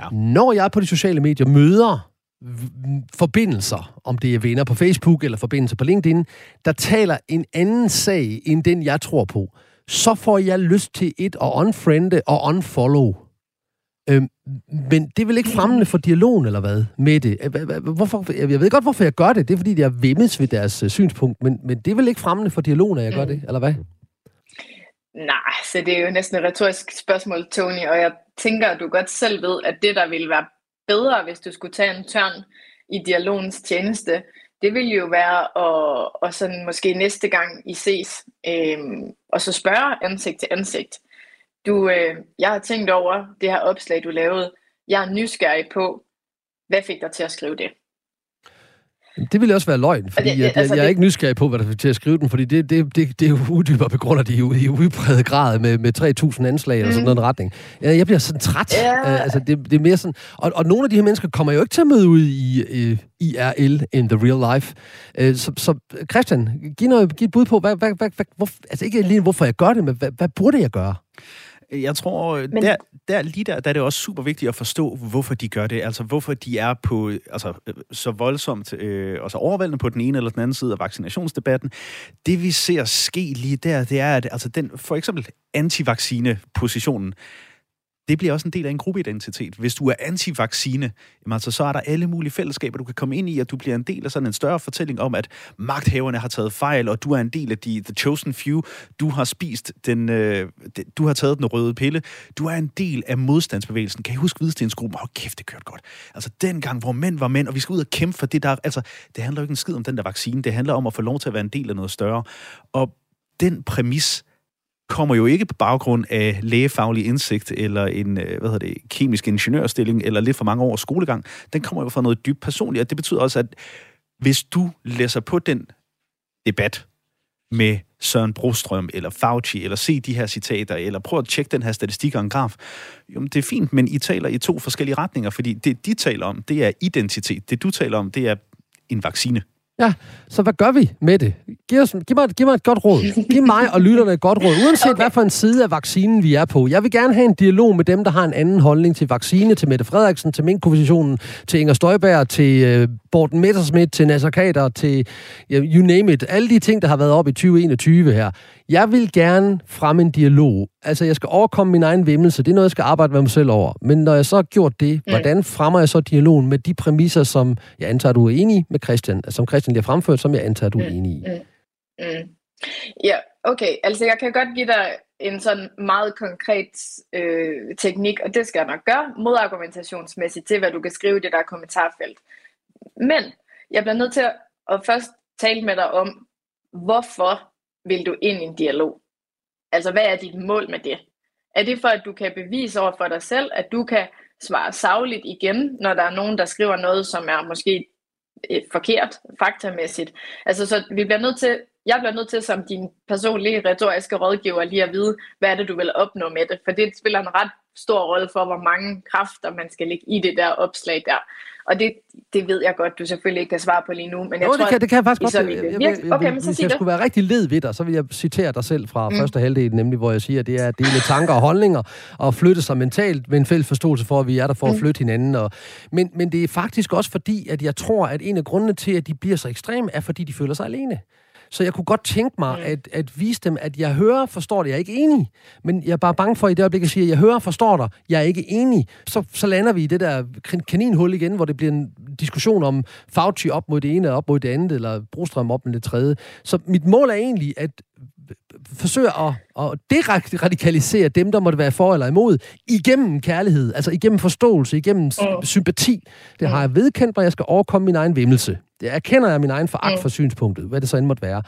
Ja. Når jeg på de sociale medier møder forbindelser, om det er venner på Facebook eller forbindelser på LinkedIn, der taler en anden sag end den, jeg tror på, så får jeg lyst til et at unfriende og unfollow Øhm, men det er vel ikke fremmende for dialogen, eller hvad, med det? Øh, hvorfor, jeg ved godt, hvorfor jeg gør det. Det er, fordi jeg vemmes ved deres øh, synspunkt, men, men det er vel ikke fremmende for dialogen, at jeg gør det, eller hvad? Nej, så det er jo næsten et retorisk spørgsmål, Tony, og jeg tænker, at du godt selv ved, at det, der ville være bedre, hvis du skulle tage en tørn i dialogens tjeneste, det ville jo være at, og sådan måske næste gang I ses, øhm, og så spørge ansigt til ansigt. Du, øh, jeg har tænkt over det her opslag, du lavede. Jeg er nysgerrig på, hvad fik dig til at skrive det? Det ville også være løgn, fordi det, jeg, altså, jeg, jeg er ikke nysgerrig på, hvad der fik til at skrive den, fordi det, det, det, det er jo uddyber på grund af de i udbredet grad med, med 3.000 anslag mm. og sådan noget retning. Jeg, jeg bliver sådan træt. Ja. Uh, altså, det, det er mere sådan... Og, og nogle af de her mennesker kommer jo ikke til at møde ud i uh, IRL, in the real life. Uh, så, så Christian, giv, noget, giv et bud på, hvad, hvad, hvad, hvor, altså ikke lige hvorfor jeg gør det, men hvad, hvad burde jeg gøre? Jeg tror, Men... der, der, lige der, der er det også super vigtigt at forstå, hvorfor de gør det. Altså, hvorfor de er på altså, så voldsomt øh, og så overvældende på den ene eller den anden side af vaccinationsdebatten. Det, vi ser ske lige der, det er, at altså, den, for eksempel antivaccine-positionen, det bliver også en del af en gruppeidentitet. Hvis du er antivaccine, jamen altså, så er der alle mulige fællesskaber, du kan komme ind i, og du bliver en del af sådan en større fortælling om, at magthaverne har taget fejl, og du er en del af de the chosen few. Du har spist den, øh, du har taget den røde pille. Du er en del af modstandsbevægelsen. Kan I huske hvidstensgruppen? Åh, oh, kæft, det kørte godt. Altså, den gang, hvor mænd var mænd, og vi skal ud og kæmpe for det der... Altså, det handler jo ikke en skid om den der vaccine. Det handler om at få lov til at være en del af noget større. Og den præmis kommer jo ikke på baggrund af lægefaglig indsigt eller en øh, hvad hedder det, kemisk ingeniørstilling eller lidt for mange års skolegang. Den kommer jo fra noget dybt personligt, og det betyder også, at hvis du læser på den debat med Søren Brostrøm eller Fauci, eller se de her citater, eller prøv at tjekke den her statistik og en graf. Jo, det er fint, men I taler i to forskellige retninger, fordi det, de taler om, det er identitet. Det, du taler om, det er en vaccine. Ja, så hvad gør vi med det? Giv, os, giv, mig, giv mig et godt råd. Giv mig og lytterne et godt råd, uanset okay. hvad for en side af vaccinen vi er på. Jeg vil gerne have en dialog med dem, der har en anden holdning til vaccine, til Mette Frederiksen, til Mink-kompositionen, til Inger Støjberg, til uh, Borten Messerschmidt, til Nasser Kader, til uh, you name it. Alle de ting, der har været op i 2021 her. Jeg vil gerne fremme en dialog. Altså, jeg skal overkomme min egen vimmelse. Det er noget, jeg skal arbejde med mig selv over. Men når jeg så har gjort det, mm. hvordan fremmer jeg så dialogen med de præmisser, som jeg antager, du er enig med Christian, altså, som Christian lige har fremført, som jeg antager, du er mm. enig i? Mm. Mm. Ja, okay. Altså, jeg kan godt give dig en sådan meget konkret øh, teknik, og det skal jeg nok gøre, modargumentationsmæssigt til, hvad du kan skrive i det der kommentarfelt. Men jeg bliver nødt til at, at først tale med dig om, hvorfor vil du ind i en dialog? Altså, hvad er dit mål med det? Er det for, at du kan bevise over for dig selv, at du kan svare savligt igen, når der er nogen, der skriver noget, som er måske forkert, faktamæssigt? Altså, så vi bliver nødt til, jeg bliver nødt til som din personlige retoriske rådgiver lige at vide, hvad er det, du vil opnå med det? For det spiller en ret stor rolle for, hvor mange kræfter man skal lægge i det der opslag der. Og det, det ved jeg godt, du selvfølgelig ikke kan svare på lige nu. Men jeg jo, tror, det kan, det kan jeg faktisk godt. Jeg, jeg, jeg, okay, men så hvis jeg det. skulle være rigtig led ved dig, så vil jeg citere dig selv fra mm. første halvdel, nemlig hvor jeg siger, at det er at dele tanker og holdninger, og flytte sig mentalt med en fælles forståelse for, at vi er der for mm. at flytte hinanden. Og, men, men det er faktisk også fordi, at jeg tror, at en af grundene til, at de bliver så ekstreme, er fordi, de føler sig alene. Så jeg kunne godt tænke mig at, at vise dem, at jeg hører, forstår det, jeg er ikke enig. Men jeg er bare bange for i det øjeblik, at sige, at jeg hører, forstår dig, jeg er ikke enig. Så, så lander vi i det der kaninhul igen, hvor det bliver en diskussion om Fauci op mod det ene og op mod det andet, eller Brostrøm op mod det tredje. Så mit mål er egentlig at forsøge at, at deradikalisere dem, der måtte være for eller imod, igennem kærlighed, altså igennem forståelse, igennem sympati. Det har jeg vedkendt mig, jeg skal overkomme min egen vimmelse. Det erkender jeg min egen foragt mm. for synspunktet, hvad det så end måtte være.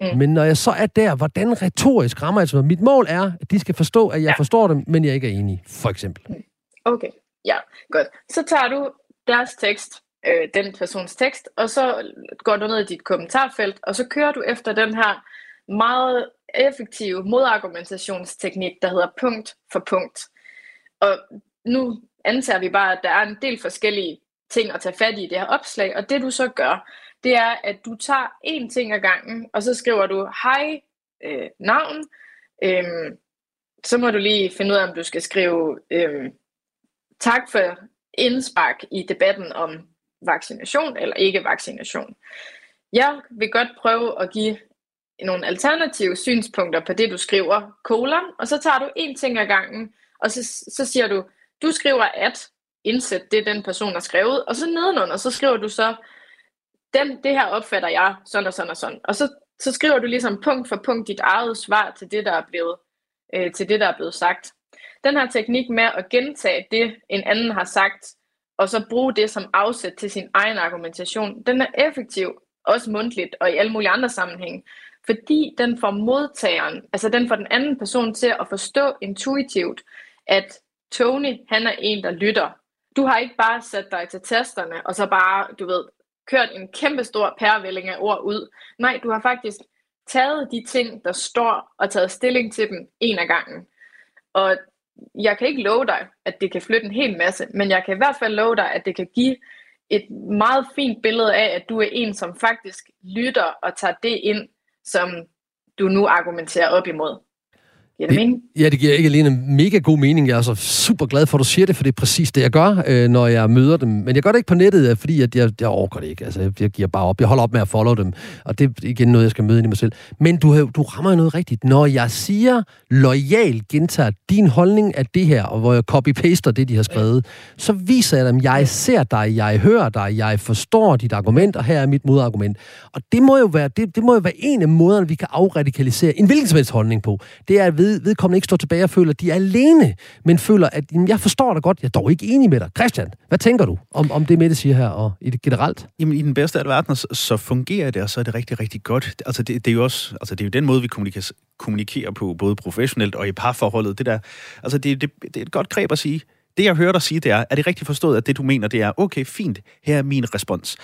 Mm. Men når jeg så er der, hvordan retorisk rammer jeg så? Mit mål er, at de skal forstå, at jeg ja. forstår dem, men jeg ikke er enig, for eksempel. Mm. Okay, ja, godt. Så tager du deres tekst, øh, den persons tekst, og så går du ned i dit kommentarfelt, og så kører du efter den her meget effektive modargumentationsteknik, der hedder punkt for punkt. Og nu antager vi bare, at der er en del forskellige ting at tage fat i det her opslag, og det du så gør, det er, at du tager én ting ad gangen, og så skriver du, hej, øh, navn, øhm, så må du lige finde ud af, om du skal skrive, øhm, tak for indspark i debatten om vaccination eller ikke vaccination. Jeg vil godt prøve at give nogle alternative synspunkter på det, du skriver, kolon, og så tager du en ting ad gangen, og så, så siger du, du skriver at, indsæt det, den person har skrevet, og så nedenunder, så skriver du så, den, det her opfatter jeg sådan og sådan og sådan. Og så, så skriver du ligesom punkt for punkt dit eget svar til det, der er blevet, øh, til det, der er blevet sagt. Den her teknik med at gentage det, en anden har sagt, og så bruge det som afsæt til sin egen argumentation, den er effektiv, også mundtligt og i alle mulige andre sammenhænge fordi den får modtageren, altså den får den anden person til at forstå intuitivt, at Tony, han er en, der lytter. Du har ikke bare sat dig til tasterne, og så bare, du ved, kørt en kæmpe stor pærevælling af ord ud. Nej, du har faktisk taget de ting, der står, og taget stilling til dem en af gangen. Og jeg kan ikke love dig, at det kan flytte en hel masse, men jeg kan i hvert fald love dig, at det kan give et meget fint billede af, at du er en, som faktisk lytter og tager det ind, som du nu argumenterer op imod. Giver det, det mening? Ja, det giver ikke alene mega god mening. Jeg er så super glad for, at du siger det, for det er præcis det, jeg gør, øh, når jeg møder dem. Men jeg gør det ikke på nettet, øh, fordi at jeg, jeg overgår det ikke. Altså, jeg giver bare op. Jeg holder op med at follow dem. Og det er igen noget, jeg skal møde ind i mig selv. Men du, du rammer noget rigtigt. Når jeg siger lojalt gentager din holdning af det her, og hvor jeg copy-paster det, de har skrevet, så viser jeg dem, jeg ser dig, jeg hører dig, jeg forstår dit argument, og her er mit modargument. Og det må jo være, det, det må jo være en af måderne, vi kan afradikalisere en hvilken som helst holdning på. Det er at ved, vedkommende ikke står tilbage og føler, at de er alene, men føler, at jamen, jeg forstår dig godt, jeg er dog ikke enig med dig. Christian, hvad tænker du om, om det, Mette siger her, og i det generelt? Jamen, i den bedste af verden, så, så fungerer det, og så er det rigtig, rigtig godt. Altså, det, det er jo også, altså, det er jo den måde, vi kommunikerer, kommunikerer på, både professionelt og i parforholdet. Det der, altså, det, det, det er et godt greb at sige, det, jeg hører dig sige, det er, er det rigtigt forstået, at det, du mener, det er, okay, fint, her er min respons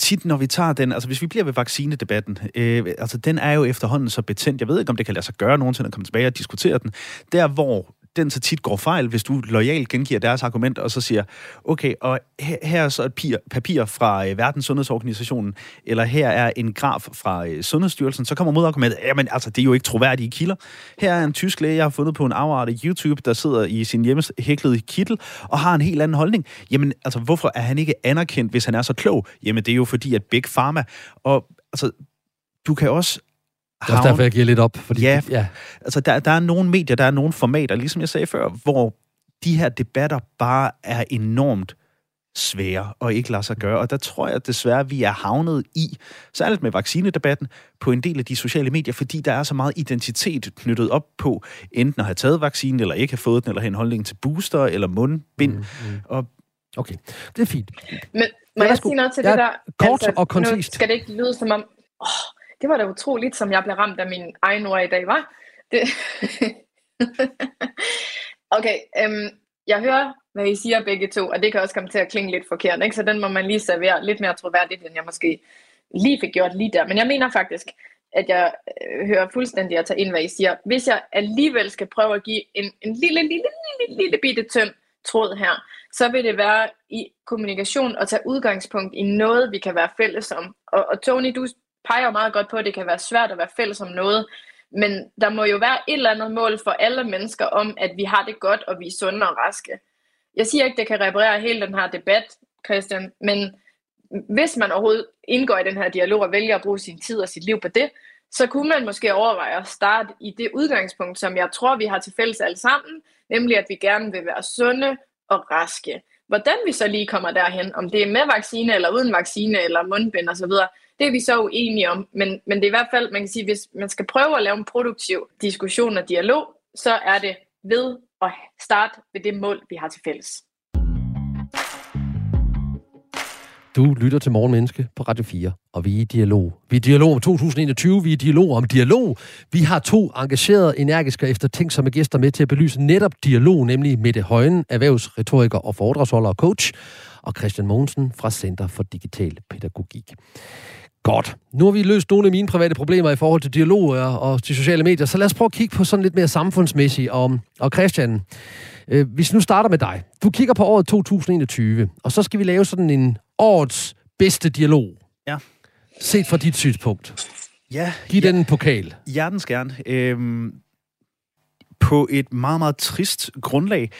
tit, når vi tager den, altså hvis vi bliver ved vaccinedebatten, øh, altså den er jo efterhånden så betændt. Jeg ved ikke, om det kan lade sig gøre nogensinde at komme tilbage og diskutere den. Der, hvor den så tit går fejl, hvis du lojalt gengiver deres argument, og så siger, okay, og her, her er så et papir, papir fra øh, Verdens Sundhedsorganisationen, eller her er en graf fra øh, Sundhedsstyrelsen, så kommer modargumentet, jamen altså, det er jo ikke troværdige kilder. Her er en tysk læge, jeg har fundet på en afart af YouTube, der sidder i sin hjemmehæklede kittel, og har en helt anden holdning. Jamen, altså, hvorfor er han ikke anerkendt, hvis han er så klog? Jamen, det er jo fordi, at Big Pharma, og altså, du kan også det er også derfor, jeg giver lidt op. Fordi, ja, ja. altså der, der er nogle medier, der er nogle formater, ligesom jeg sagde før, hvor de her debatter bare er enormt svære og ikke lader sig gøre. Og der tror jeg at desværre, vi er havnet i, særligt med vaccinedebatten, på en del af de sociale medier, fordi der er så meget identitet knyttet op på enten at have taget vaccinen, eller ikke have fået den, eller have en holdning til booster, eller mundbind. Mm, mm. Og Okay, det er fint. Men må jeg sige noget til ja, det der? Kort altså, og koncist. skal det ikke lyde som om, åh, det var da utroligt, som jeg blev ramt af min egen ord i dag, var. Det... okay, øhm, jeg hører, hvad I siger begge to, og det kan også komme til at klinge lidt forkert, ikke? så den må man lige servere lidt mere troværdigt, end jeg måske lige fik gjort lige der. Men jeg mener faktisk, at jeg øh, hører fuldstændig at tage ind, hvad I siger. Hvis jeg alligevel skal prøve at give en, en lille, lille, lille, lille bitte tynd tråd her, så vil det være i kommunikation og tage udgangspunkt i noget, vi kan være fælles om. Og, og Tony, du peger jo meget godt på, at det kan være svært at være fælles om noget, men der må jo være et eller andet mål for alle mennesker om, at vi har det godt, og vi er sunde og raske. Jeg siger ikke, det kan reparere hele den her debat, Christian, men hvis man overhovedet indgår i den her dialog og vælger at bruge sin tid og sit liv på det, så kunne man måske overveje at starte i det udgangspunkt, som jeg tror, vi har til fælles alle sammen, nemlig at vi gerne vil være sunde og raske. Hvordan vi så lige kommer derhen, om det er med vaccine eller uden vaccine eller mundbind osv., det er vi så uenige om, men, men det er i hvert fald, man kan sige, hvis man skal prøve at lave en produktiv diskussion og dialog, så er det ved at starte ved det mål, vi har til fælles. Du lytter til Morgenmenneske på Radio 4, og vi er i dialog. Vi er i dialog om 2021, vi er i dialog om dialog. Vi har to engagerede, energiske og eftertænksomme gæster med til at belyse netop dialog, nemlig Mette Højen, erhvervsretoriker og foredragsholder og coach, og Christian Mogensen fra Center for Digital Pædagogik. Godt. Nu har vi løst nogle af mine private problemer i forhold til dialog og de sociale medier, så lad os prøve at kigge på sådan lidt mere samfundsmæssigt. Og, og Christian, øh, hvis nu starter med dig. Du kigger på året 2021, og så skal vi lave sådan en årets bedste dialog. Ja. Set fra dit synspunkt. Ja. Giv ja. den en pokal. Hjertens gerne. Øhm, på et meget, meget trist grundlag.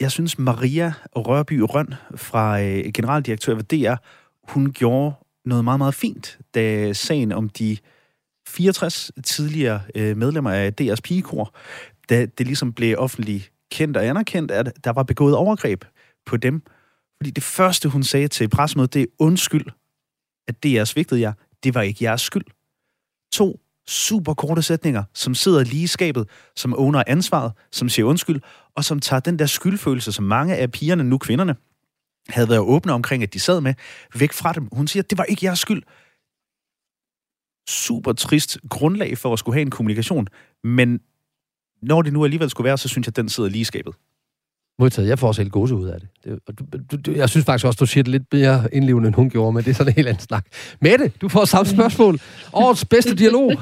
Jeg synes, Maria Rørby Røn fra øh, generaldirektør ved DR, hun gjorde noget meget, meget fint, da sagen om de 64 tidligere øh, medlemmer af DR's pigekor, da det ligesom blev offentligt kendt og anerkendt, at der var begået overgreb på dem. Fordi det første, hun sagde til pressemødet, det er undskyld, at DR svigtede jer. Det var ikke jeres skyld. To super korte sætninger, som sidder lige i skabet, som owner ansvaret, som siger undskyld, og som tager den der skyldfølelse, som mange af pigerne, nu kvinderne, havde været åbne omkring, at de sad med, væk fra dem. Hun siger, at det var ikke jeres skyld. Super trist grundlag for at skulle have en kommunikation, men når det nu alligevel skulle være, så synes jeg, at den sidder lige i skabet. Modtaget. Jeg får også helt gåse ud af det. det du, du, jeg synes faktisk også, du siger det lidt mere indlevende, end hun gjorde, men det er sådan en helt anden snak. Mette, du får samme spørgsmål. Årets bedste dialog.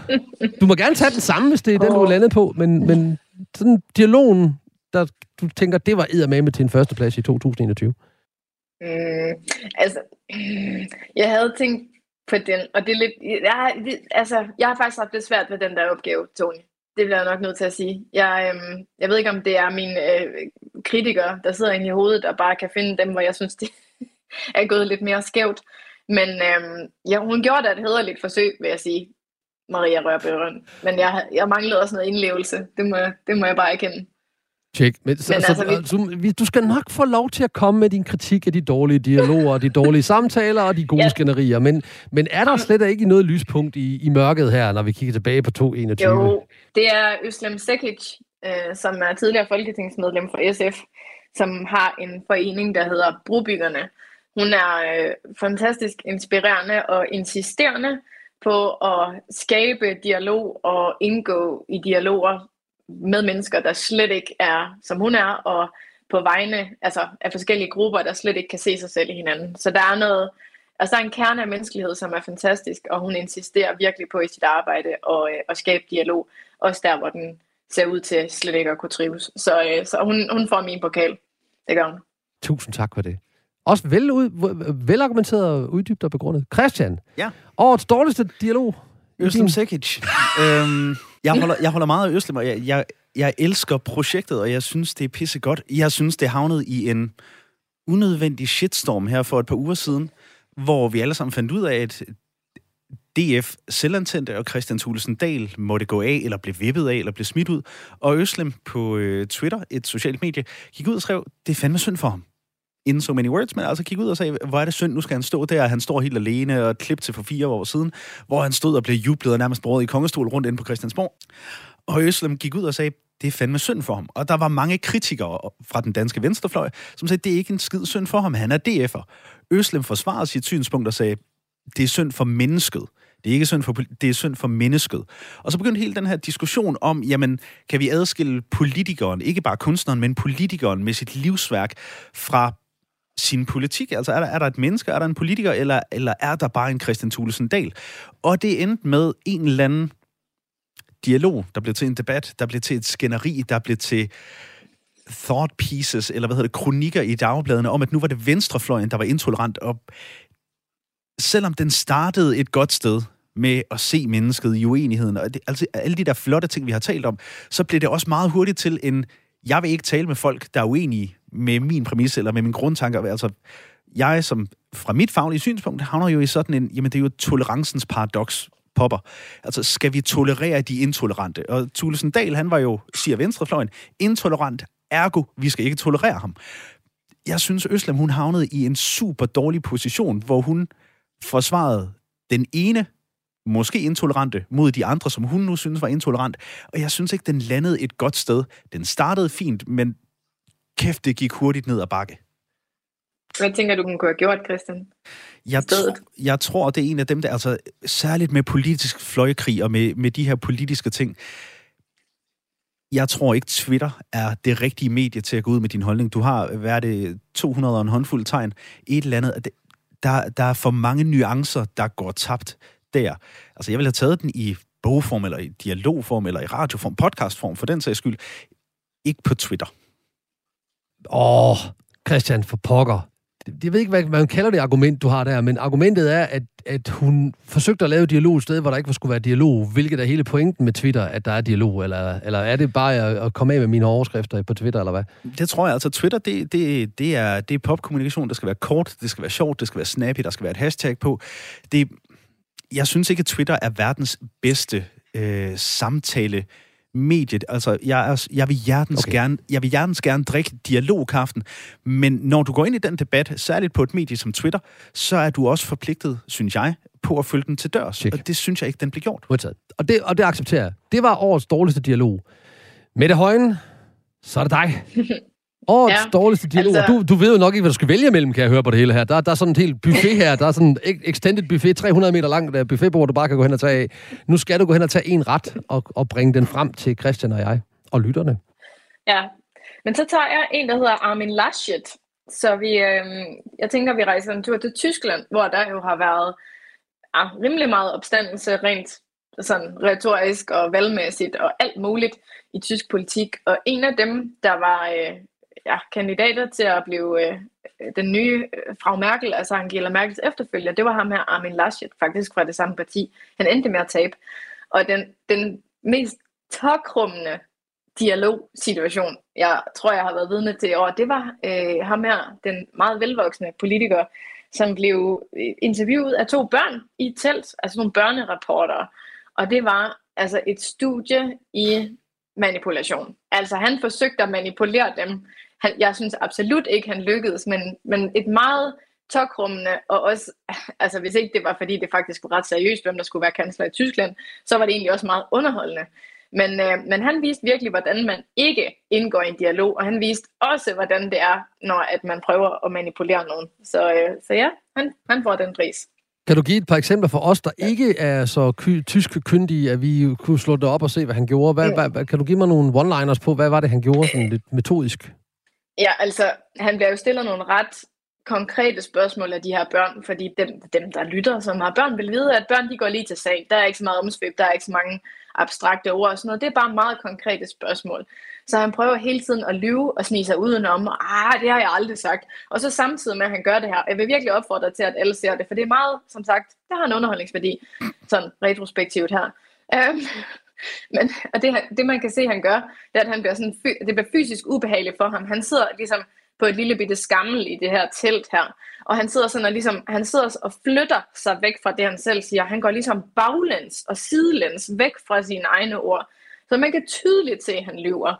Du må gerne tage den samme, hvis det er den, du er landet på, men, men sådan dialogen, der du tænker, det var med til en førsteplads i 2021. Mm, altså, jeg havde tænkt på den, og det er lidt, jeg, det, altså, jeg har faktisk haft lidt svært med den der opgave, Tony. Det bliver jeg nok nødt til at sige. Jeg, øhm, jeg ved ikke, om det er mine øh, kritikere, der sidder inde i hovedet, og bare kan finde dem, hvor jeg synes, det er gået lidt mere skævt. Men øhm, ja, hun gjorde da et hederligt forsøg, vil jeg sige, Maria Rørbøren. Men jeg, jeg manglede også noget indlevelse. Det må, det må jeg bare erkende. Tjek. Men, så, Men altså, så, vi... du skal nok få lov til at komme med din kritik af de dårlige dialoger, de dårlige samtaler og de gode ja. skænderier. Men, men er der slet ikke noget lyspunkt i, i mørket her, når vi kigger tilbage på 2021? Jo, det er Øslem Sekic, øh, som er tidligere folketingsmedlem for SF, som har en forening, der hedder Brobyggerne. Hun er øh, fantastisk inspirerende og insisterende på at skabe dialog og indgå i dialoger med mennesker, der slet ikke er, som hun er, og på vegne altså, af forskellige grupper, der slet ikke kan se sig selv i hinanden. Så der er noget, altså der er en kerne af menneskelighed, som er fantastisk, og hun insisterer virkelig på i sit arbejde og, øh, at skabe dialog, også der, hvor den ser ud til slet ikke at kunne trives. Så, øh, så hun, hun får min pokal. Det gør hun. Tusind tak for det. Også vel ud, velargumenteret, uddybt og begrundet. Christian, ja. årets dårligste dialog? Øslem Sekic. øhm, jeg, holder, jeg holder meget af Øslem, og jeg, jeg, jeg elsker projektet, og jeg synes, det er pissegodt. Jeg synes, det havnede i en unødvendig shitstorm her for et par uger siden, hvor vi alle sammen fandt ud af, at DF selvantændte, og Christian Thulesen Dahl måtte gå af, eller blive vippet af, eller blive smidt ud. Og Øslem på øh, Twitter, et socialt medie, gik ud og skrev, det er fandme synd for ham in so many words, men altså kigge ud og sagde, hvor er det synd, nu skal han stå der, han står helt alene, og et klip til for fire år siden, hvor han stod og blev jublet og nærmest brugt i kongestol rundt inde på Christiansborg. Og Øslem gik ud og sagde, det er fandme synd for ham. Og der var mange kritikere fra den danske venstrefløj, som sagde, det er ikke en skid synd for ham, han er DF'er. Øslem forsvarede sit synspunkt og sagde, det er synd for mennesket. Det er ikke synd for, det er synd for mennesket. Og så begyndte hele den her diskussion om, jamen, kan vi adskille politikeren, ikke bare kunstneren, men politikeren med sit livsværk fra sin politik? Altså, er der, er der et menneske, er der en politiker, eller, eller er der bare en Christian Thulesen Dahl? Og det endte med en eller anden dialog, der blev til en debat, der blev til et skænderi, der blev til thought pieces, eller hvad hedder det, kronikker i dagbladene, om at nu var det venstrefløjen, der var intolerant, og selvom den startede et godt sted, med at se mennesket i uenigheden, og det, altså alle de der flotte ting, vi har talt om, så blev det også meget hurtigt til en, jeg vil ikke tale med folk, der er uenige med min præmis eller med min grundtanker. Altså, jeg som fra mit faglige synspunkt havner jo i sådan en, jamen det er jo tolerancens paradoks, popper. Altså, skal vi tolerere de intolerante? Og Thulesen Dahl, han var jo, siger venstrefløjen, intolerant, ergo, vi skal ikke tolerere ham. Jeg synes, Øslem, hun havnede i en super dårlig position, hvor hun forsvarede den ene måske intolerante, mod de andre, som hun nu synes var intolerant. Og jeg synes ikke, den landede et godt sted. Den startede fint, men kæft, det gik hurtigt ned ad bakke. Hvad tænker du, hun kunne have gjort, Christian? Jeg, tr- jeg tror, det er en af dem, der, altså særligt med politisk fløjkrig og med, med de her politiske ting, jeg tror ikke, Twitter er det rigtige medie til at gå ud med din holdning. Du har, hvad er det, 200 og en håndfuld tegn, et eller andet. Der, der er for mange nuancer, der går tabt der. Altså, jeg ville have taget den i bogform, eller i dialogform, eller i radioform, podcastform, for den sags skyld. Ikke på Twitter. Åh, oh, Christian, for pokker. Jeg ved ikke, hvad man kalder det argument, du har der, men argumentet er, at, at hun forsøgte at lave dialog et sted, hvor der ikke skulle være dialog, hvilket er hele pointen med Twitter, at der er dialog, eller, eller er det bare at, at komme af med mine overskrifter på Twitter, eller hvad? Det tror jeg. Altså, Twitter, det, det, det, er, det er popkommunikation. Det skal være kort, det skal være sjovt, det skal være snappy, der skal være et hashtag på. Det, jeg synes ikke, at Twitter er verdens bedste øh, samtale mediet. Altså, jeg, er, jeg, vil hjertens okay. gerne, jeg vil hjertens gerne drikke dialogkaften, men når du går ind i den debat, særligt på et medie som Twitter, så er du også forpligtet, synes jeg, på at følge den til dørs. Check. Og det synes jeg ikke, den bliver gjort. Og det, og det accepterer jeg. Det var årets dårligste dialog. Mette Højen, så er det dig. Årets ja, dårligste dialog. Altså... Du, du ved jo nok ikke, hvad du skal vælge mellem, kan jeg høre på det hele her. Der, der er sådan en helt buffet her. Der er sådan en extended buffet, 300 meter lang der buffetbord, du bare kan gå hen og tage af. Nu skal du gå hen og tage en ret og, og bringe den frem til Christian og jeg og lytterne. Ja, men så tager jeg en, der hedder Armin Laschet. Så vi, øh, jeg tænker, vi rejser en tur til Tyskland, hvor der jo har været ja, rimelig meget opstandelse rent sådan retorisk og valgmæssigt og alt muligt i tysk politik. Og en af dem, der var øh, ja, kandidater til at blive øh, den nye øh, Frau Merkel, altså Angela Merkels efterfølger, det var ham her, Armin Laschet, faktisk fra det samme parti. Han endte med at tabe. Og den, den mest tokrummende dialogsituation, jeg tror, jeg har været vidne til i år, det var øh, ham her, den meget velvoksne politiker, som blev øh, interviewet af to børn i et telt, altså nogle børnerapporter. Og det var altså et studie i manipulation. Altså han forsøgte at manipulere dem. Han, jeg synes absolut ikke, han lykkedes, men, men et meget tokrummende, og også, altså hvis ikke det var, fordi det faktisk var ret seriøst, hvem der skulle være kansler i Tyskland, så var det egentlig også meget underholdende. Men, øh, men han viste virkelig, hvordan man ikke indgår i en dialog, og han viste også, hvordan det er, når at man prøver at manipulere nogen. Så, øh, så ja, han, han får den pris. Kan du give et par eksempler for os, der ikke er så ky- tysk kyndige, at vi kunne slå det op og se, hvad han gjorde? Hvad, mm. hvad, kan du give mig nogle one-liners på, hvad var det, han gjorde sådan lidt metodisk? Ja, altså, han bliver jo stillet nogle ret konkrete spørgsmål af de her børn, fordi dem, dem der lytter, som har børn, vil vide, at børn de går lige til sag. Der er ikke så meget omsvøb, der er ikke så mange abstrakte ord og sådan noget. Det er bare meget konkrete spørgsmål. Så han prøver hele tiden at lyve og snige sig udenom, og ah, det har jeg aldrig sagt. Og så samtidig med, at han gør det her, jeg vil virkelig opfordre til, at alle ser det, for det er meget, som sagt, det har en underholdningsværdi, sådan retrospektivt her. Um, men og det, det, man kan se, han gør, det er, at han bliver sådan, det bliver fysisk ubehageligt for ham. Han sidder ligesom på et lille bitte skammel i det her telt her. Og han sidder sådan og ligesom, han sidder og flytter sig væk fra det, han selv siger. Han går ligesom baglæns og sidelæns væk fra sine egne ord. Så man kan tydeligt se, at han lyver.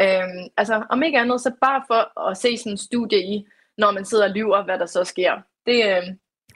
Øhm, altså, om ikke andet, så bare for at se sådan en studie i, når man sidder og lyver, hvad der så sker. Det, øh,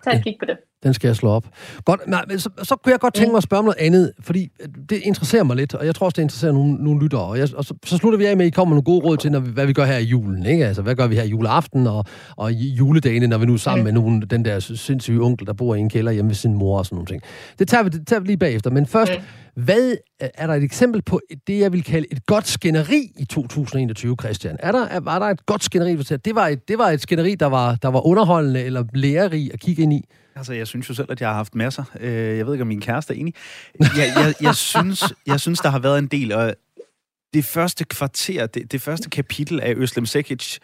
tag et kig på det. Den skal jeg slå op. Godt, nej, men så, så kunne jeg godt tænke mig at spørge om noget andet, fordi det interesserer mig lidt, og jeg tror også, det interesserer nogle, nogle lyttere. Og, jeg, og så, så slutter vi af med, at I kommer med nogle gode råd til, når vi, hvad vi gør her i julen. Ikke? Altså, hvad gør vi her i juleaften og, og juledagene, når vi nu er sammen med nogen, den der sindssyge onkel, der bor i en kælder hjemme ved sin mor og sådan nogle ting. Det tager vi, det tager vi lige bagefter. Men først, hvad er der et eksempel på det, jeg vil kalde et godt skænderi i 2021, Christian? Er der, var der et godt skænderi, det var et, det var et skænderi, der var, der var underholdende eller lærerig at kigge ind i? Altså, jeg synes jo selv, at jeg har haft masser. Øh, jeg ved ikke, om min kæreste er enig. Jeg, jeg, jeg, synes, jeg synes, der har været en del, og det første kvarter, det, det første kapitel af Øslem Sekic's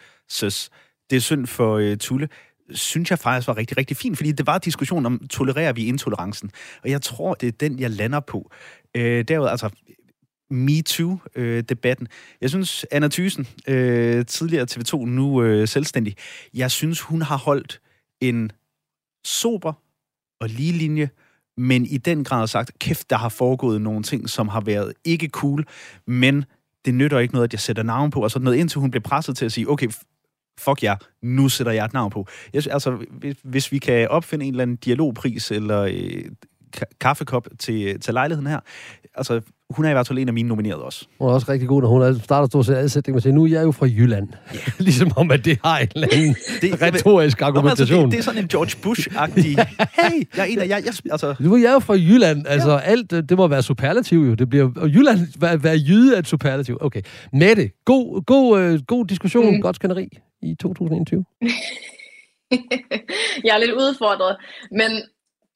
Det er synd for uh, Tulle, synes jeg faktisk var rigtig, rigtig fint, fordi det var diskussion om, tolererer vi intolerancen? Og jeg tror, det er den, jeg lander på. Øh, derudover, altså, MeToo-debatten. Øh, jeg synes, Anna Thysen, øh, tidligere TV2, nu øh, selvstændig, jeg synes, hun har holdt en sober og lige linje, men i den grad sagt, kæft, der har foregået nogle ting, som har været ikke cool, men det nytter ikke noget, at jeg sætter navn på, og sådan noget, indtil hun bliver presset til at sige, okay, fuck jer, nu sætter jeg et navn på. Jeg, altså, hvis, hvis vi kan opfinde en eller anden dialogpris, eller øh, kaffekop til, til lejligheden her, altså, hun er i hvert fald en af mine nominerede også. Hun er også rigtig god, når hun starter stort set alle sætninger med at sige, nu er jeg jo fra Jylland. Yeah. ligesom om, at det har en eller anden det, retorisk argumentation. Altså, det, det, er sådan en George Bush-agtig, hey, jeg er en af jer. Jeg, altså. Nu er jeg jo fra Jylland. Altså, ja. alt, det må være superlativ jo. Det bliver, og Jylland, være, være jyde er et superlativ. Okay. Mette, god, god, øh, god diskussion, mm. godt skænderi i 2021. jeg er lidt udfordret, men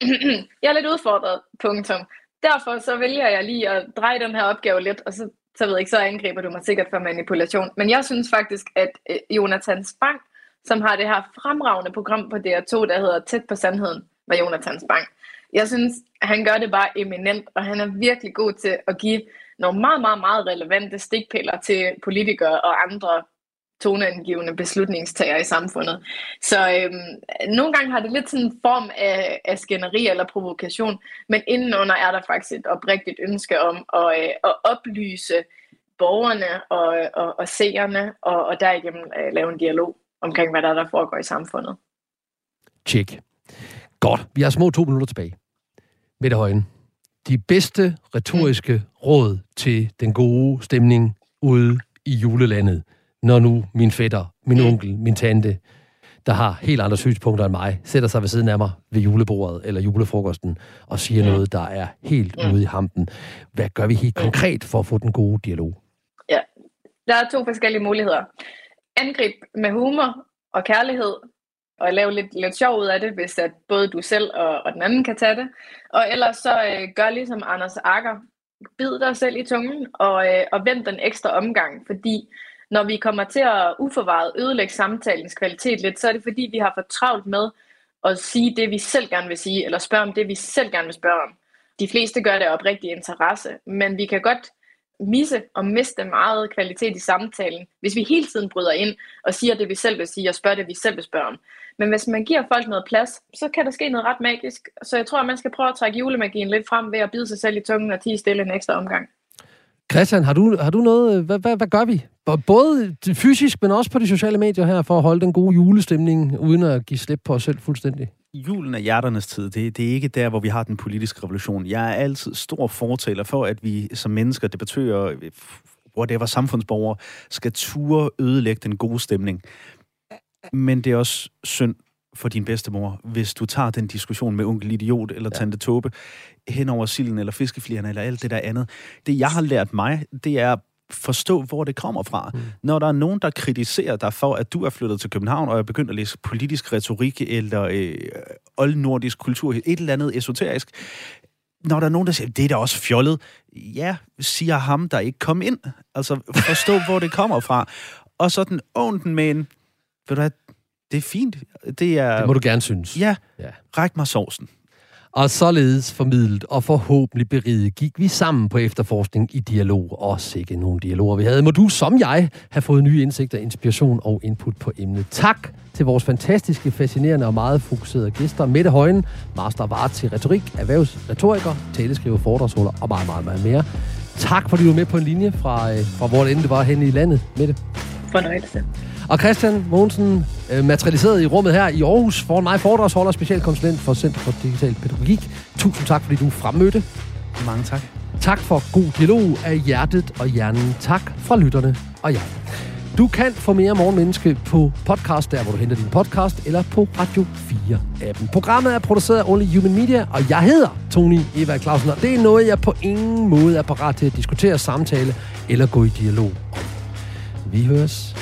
jeg er lidt udfordret, punktum derfor så vælger jeg lige at dreje den her opgave lidt, og så, så ved jeg ikke, så angriber du mig sikkert for manipulation. Men jeg synes faktisk, at øh, Jonathan Spang, som har det her fremragende program på DR2, der hedder Tæt på Sandheden, med Jonathan Spang. Jeg synes, han gør det bare eminent, og han er virkelig god til at give nogle meget, meget, meget relevante stikpiller til politikere og andre toneangivende beslutningstager i samfundet. Så øhm, nogle gange har det lidt sådan en form af, af skænderi eller provokation, men indenunder er der faktisk et oprigtigt ønske om at, øh, at oplyse borgerne og, og, og seerne, og, og derigennem øh, lave en dialog omkring, hvad der, er, der foregår i samfundet. Tjek. Godt. Vi har små to minutter tilbage. Mette Højen. De bedste retoriske mm. råd til den gode stemning ude i julelandet når nu min fætter, min onkel, min tante, der har helt andre synspunkter end mig, sætter sig ved siden af mig ved julebordet eller julefrokosten og siger noget, der er helt ude i hampen. Hvad gør vi helt konkret for at få den gode dialog? Ja, der er to forskellige muligheder. Angrib med humor og kærlighed, og lave lidt, lidt sjov ud af det, hvis at både du selv og, og den anden kan tage det. Og ellers så øh, gør ligesom Anders Akker. Bid dig selv i tungen og, øh, og vend den ekstra omgang, fordi når vi kommer til at uforvaret ødelægge samtalens kvalitet lidt, så er det fordi, vi har for travlt med at sige det, vi selv gerne vil sige, eller spørge om det, vi selv gerne vil spørge om. De fleste gør det af oprigtig interesse, men vi kan godt misse og miste meget kvalitet i samtalen, hvis vi hele tiden bryder ind og siger det, vi selv vil sige, og spørger det, vi selv vil spørge om. Men hvis man giver folk noget plads, så kan der ske noget ret magisk. Så jeg tror, at man skal prøve at trække julemagien lidt frem ved at bide sig selv i tungen og tige stille en ekstra omgang. Christian, har du, har du noget... Øh, hvad, hvad, hvad gør vi? Både fysisk, men også på de sociale medier her, for at holde den gode julestemning, uden at give slip på os selv fuldstændig? Julen er hjerternes tid. Det, det er ikke der, hvor vi har den politiske revolution. Jeg er altid stor fortaler for, at vi som mennesker, debattører, whatever samfundsborgere, skal ture ødelægge den gode stemning. Men det er også synd for din bedstemor, hvis du tager den diskussion med onkel Idiot eller ja. tante Tobe hen over silden eller fiskeflierne eller alt det der andet. Det, jeg har lært mig, det er forstå, hvor det kommer fra. Mm. Når der er nogen, der kritiserer dig for, at du er flyttet til København og er begyndt at læse politisk retorik eller øh, oldnordisk kultur, et eller andet esoterisk, når der er nogen, der siger, det er da også fjollet, ja, siger ham, der ikke kom ind. Altså, forstå, hvor det kommer fra. Og så den den med en, ved du hvad, det er fint. Det, er, det må du gerne synes. Ja, ja. ræk mig sovsen. Og således formidlet og forhåbentlig beriget gik vi sammen på efterforskning i dialog. Og sikke nogle dialoger vi havde. Må du, som jeg, have fået nye indsigter, inspiration og input på emnet. Tak til vores fantastiske, fascinerende og meget fokuserede gæster. Mette Højen, Master Arts i retorik, erhvervsretoriker, taleskriver, foredragsholder og meget, meget, meget mere. Tak, fordi du var med på en linje fra, øh, fra hvor det endte var henne i landet, Mette. Fornøjelse. Og Christian Mogensen, øh, materialiseret i rummet her i Aarhus, foran mig foredragsholder, specialkonsulent for Center for Digital Pædagogik. Tusind tak, fordi du fremmødte. Mange tak. Tak for god dialog af hjertet og hjernen. Tak fra lytterne og jer. Du kan få mere Morgenmenneske på podcast, der hvor du henter din podcast, eller på Radio 4-appen. Programmet er produceret af Only Human Media, og jeg hedder Tony Eva Clausen, og det er noget, jeg på ingen måde er parat til at diskutere, samtale eller gå i dialog om. Vi høres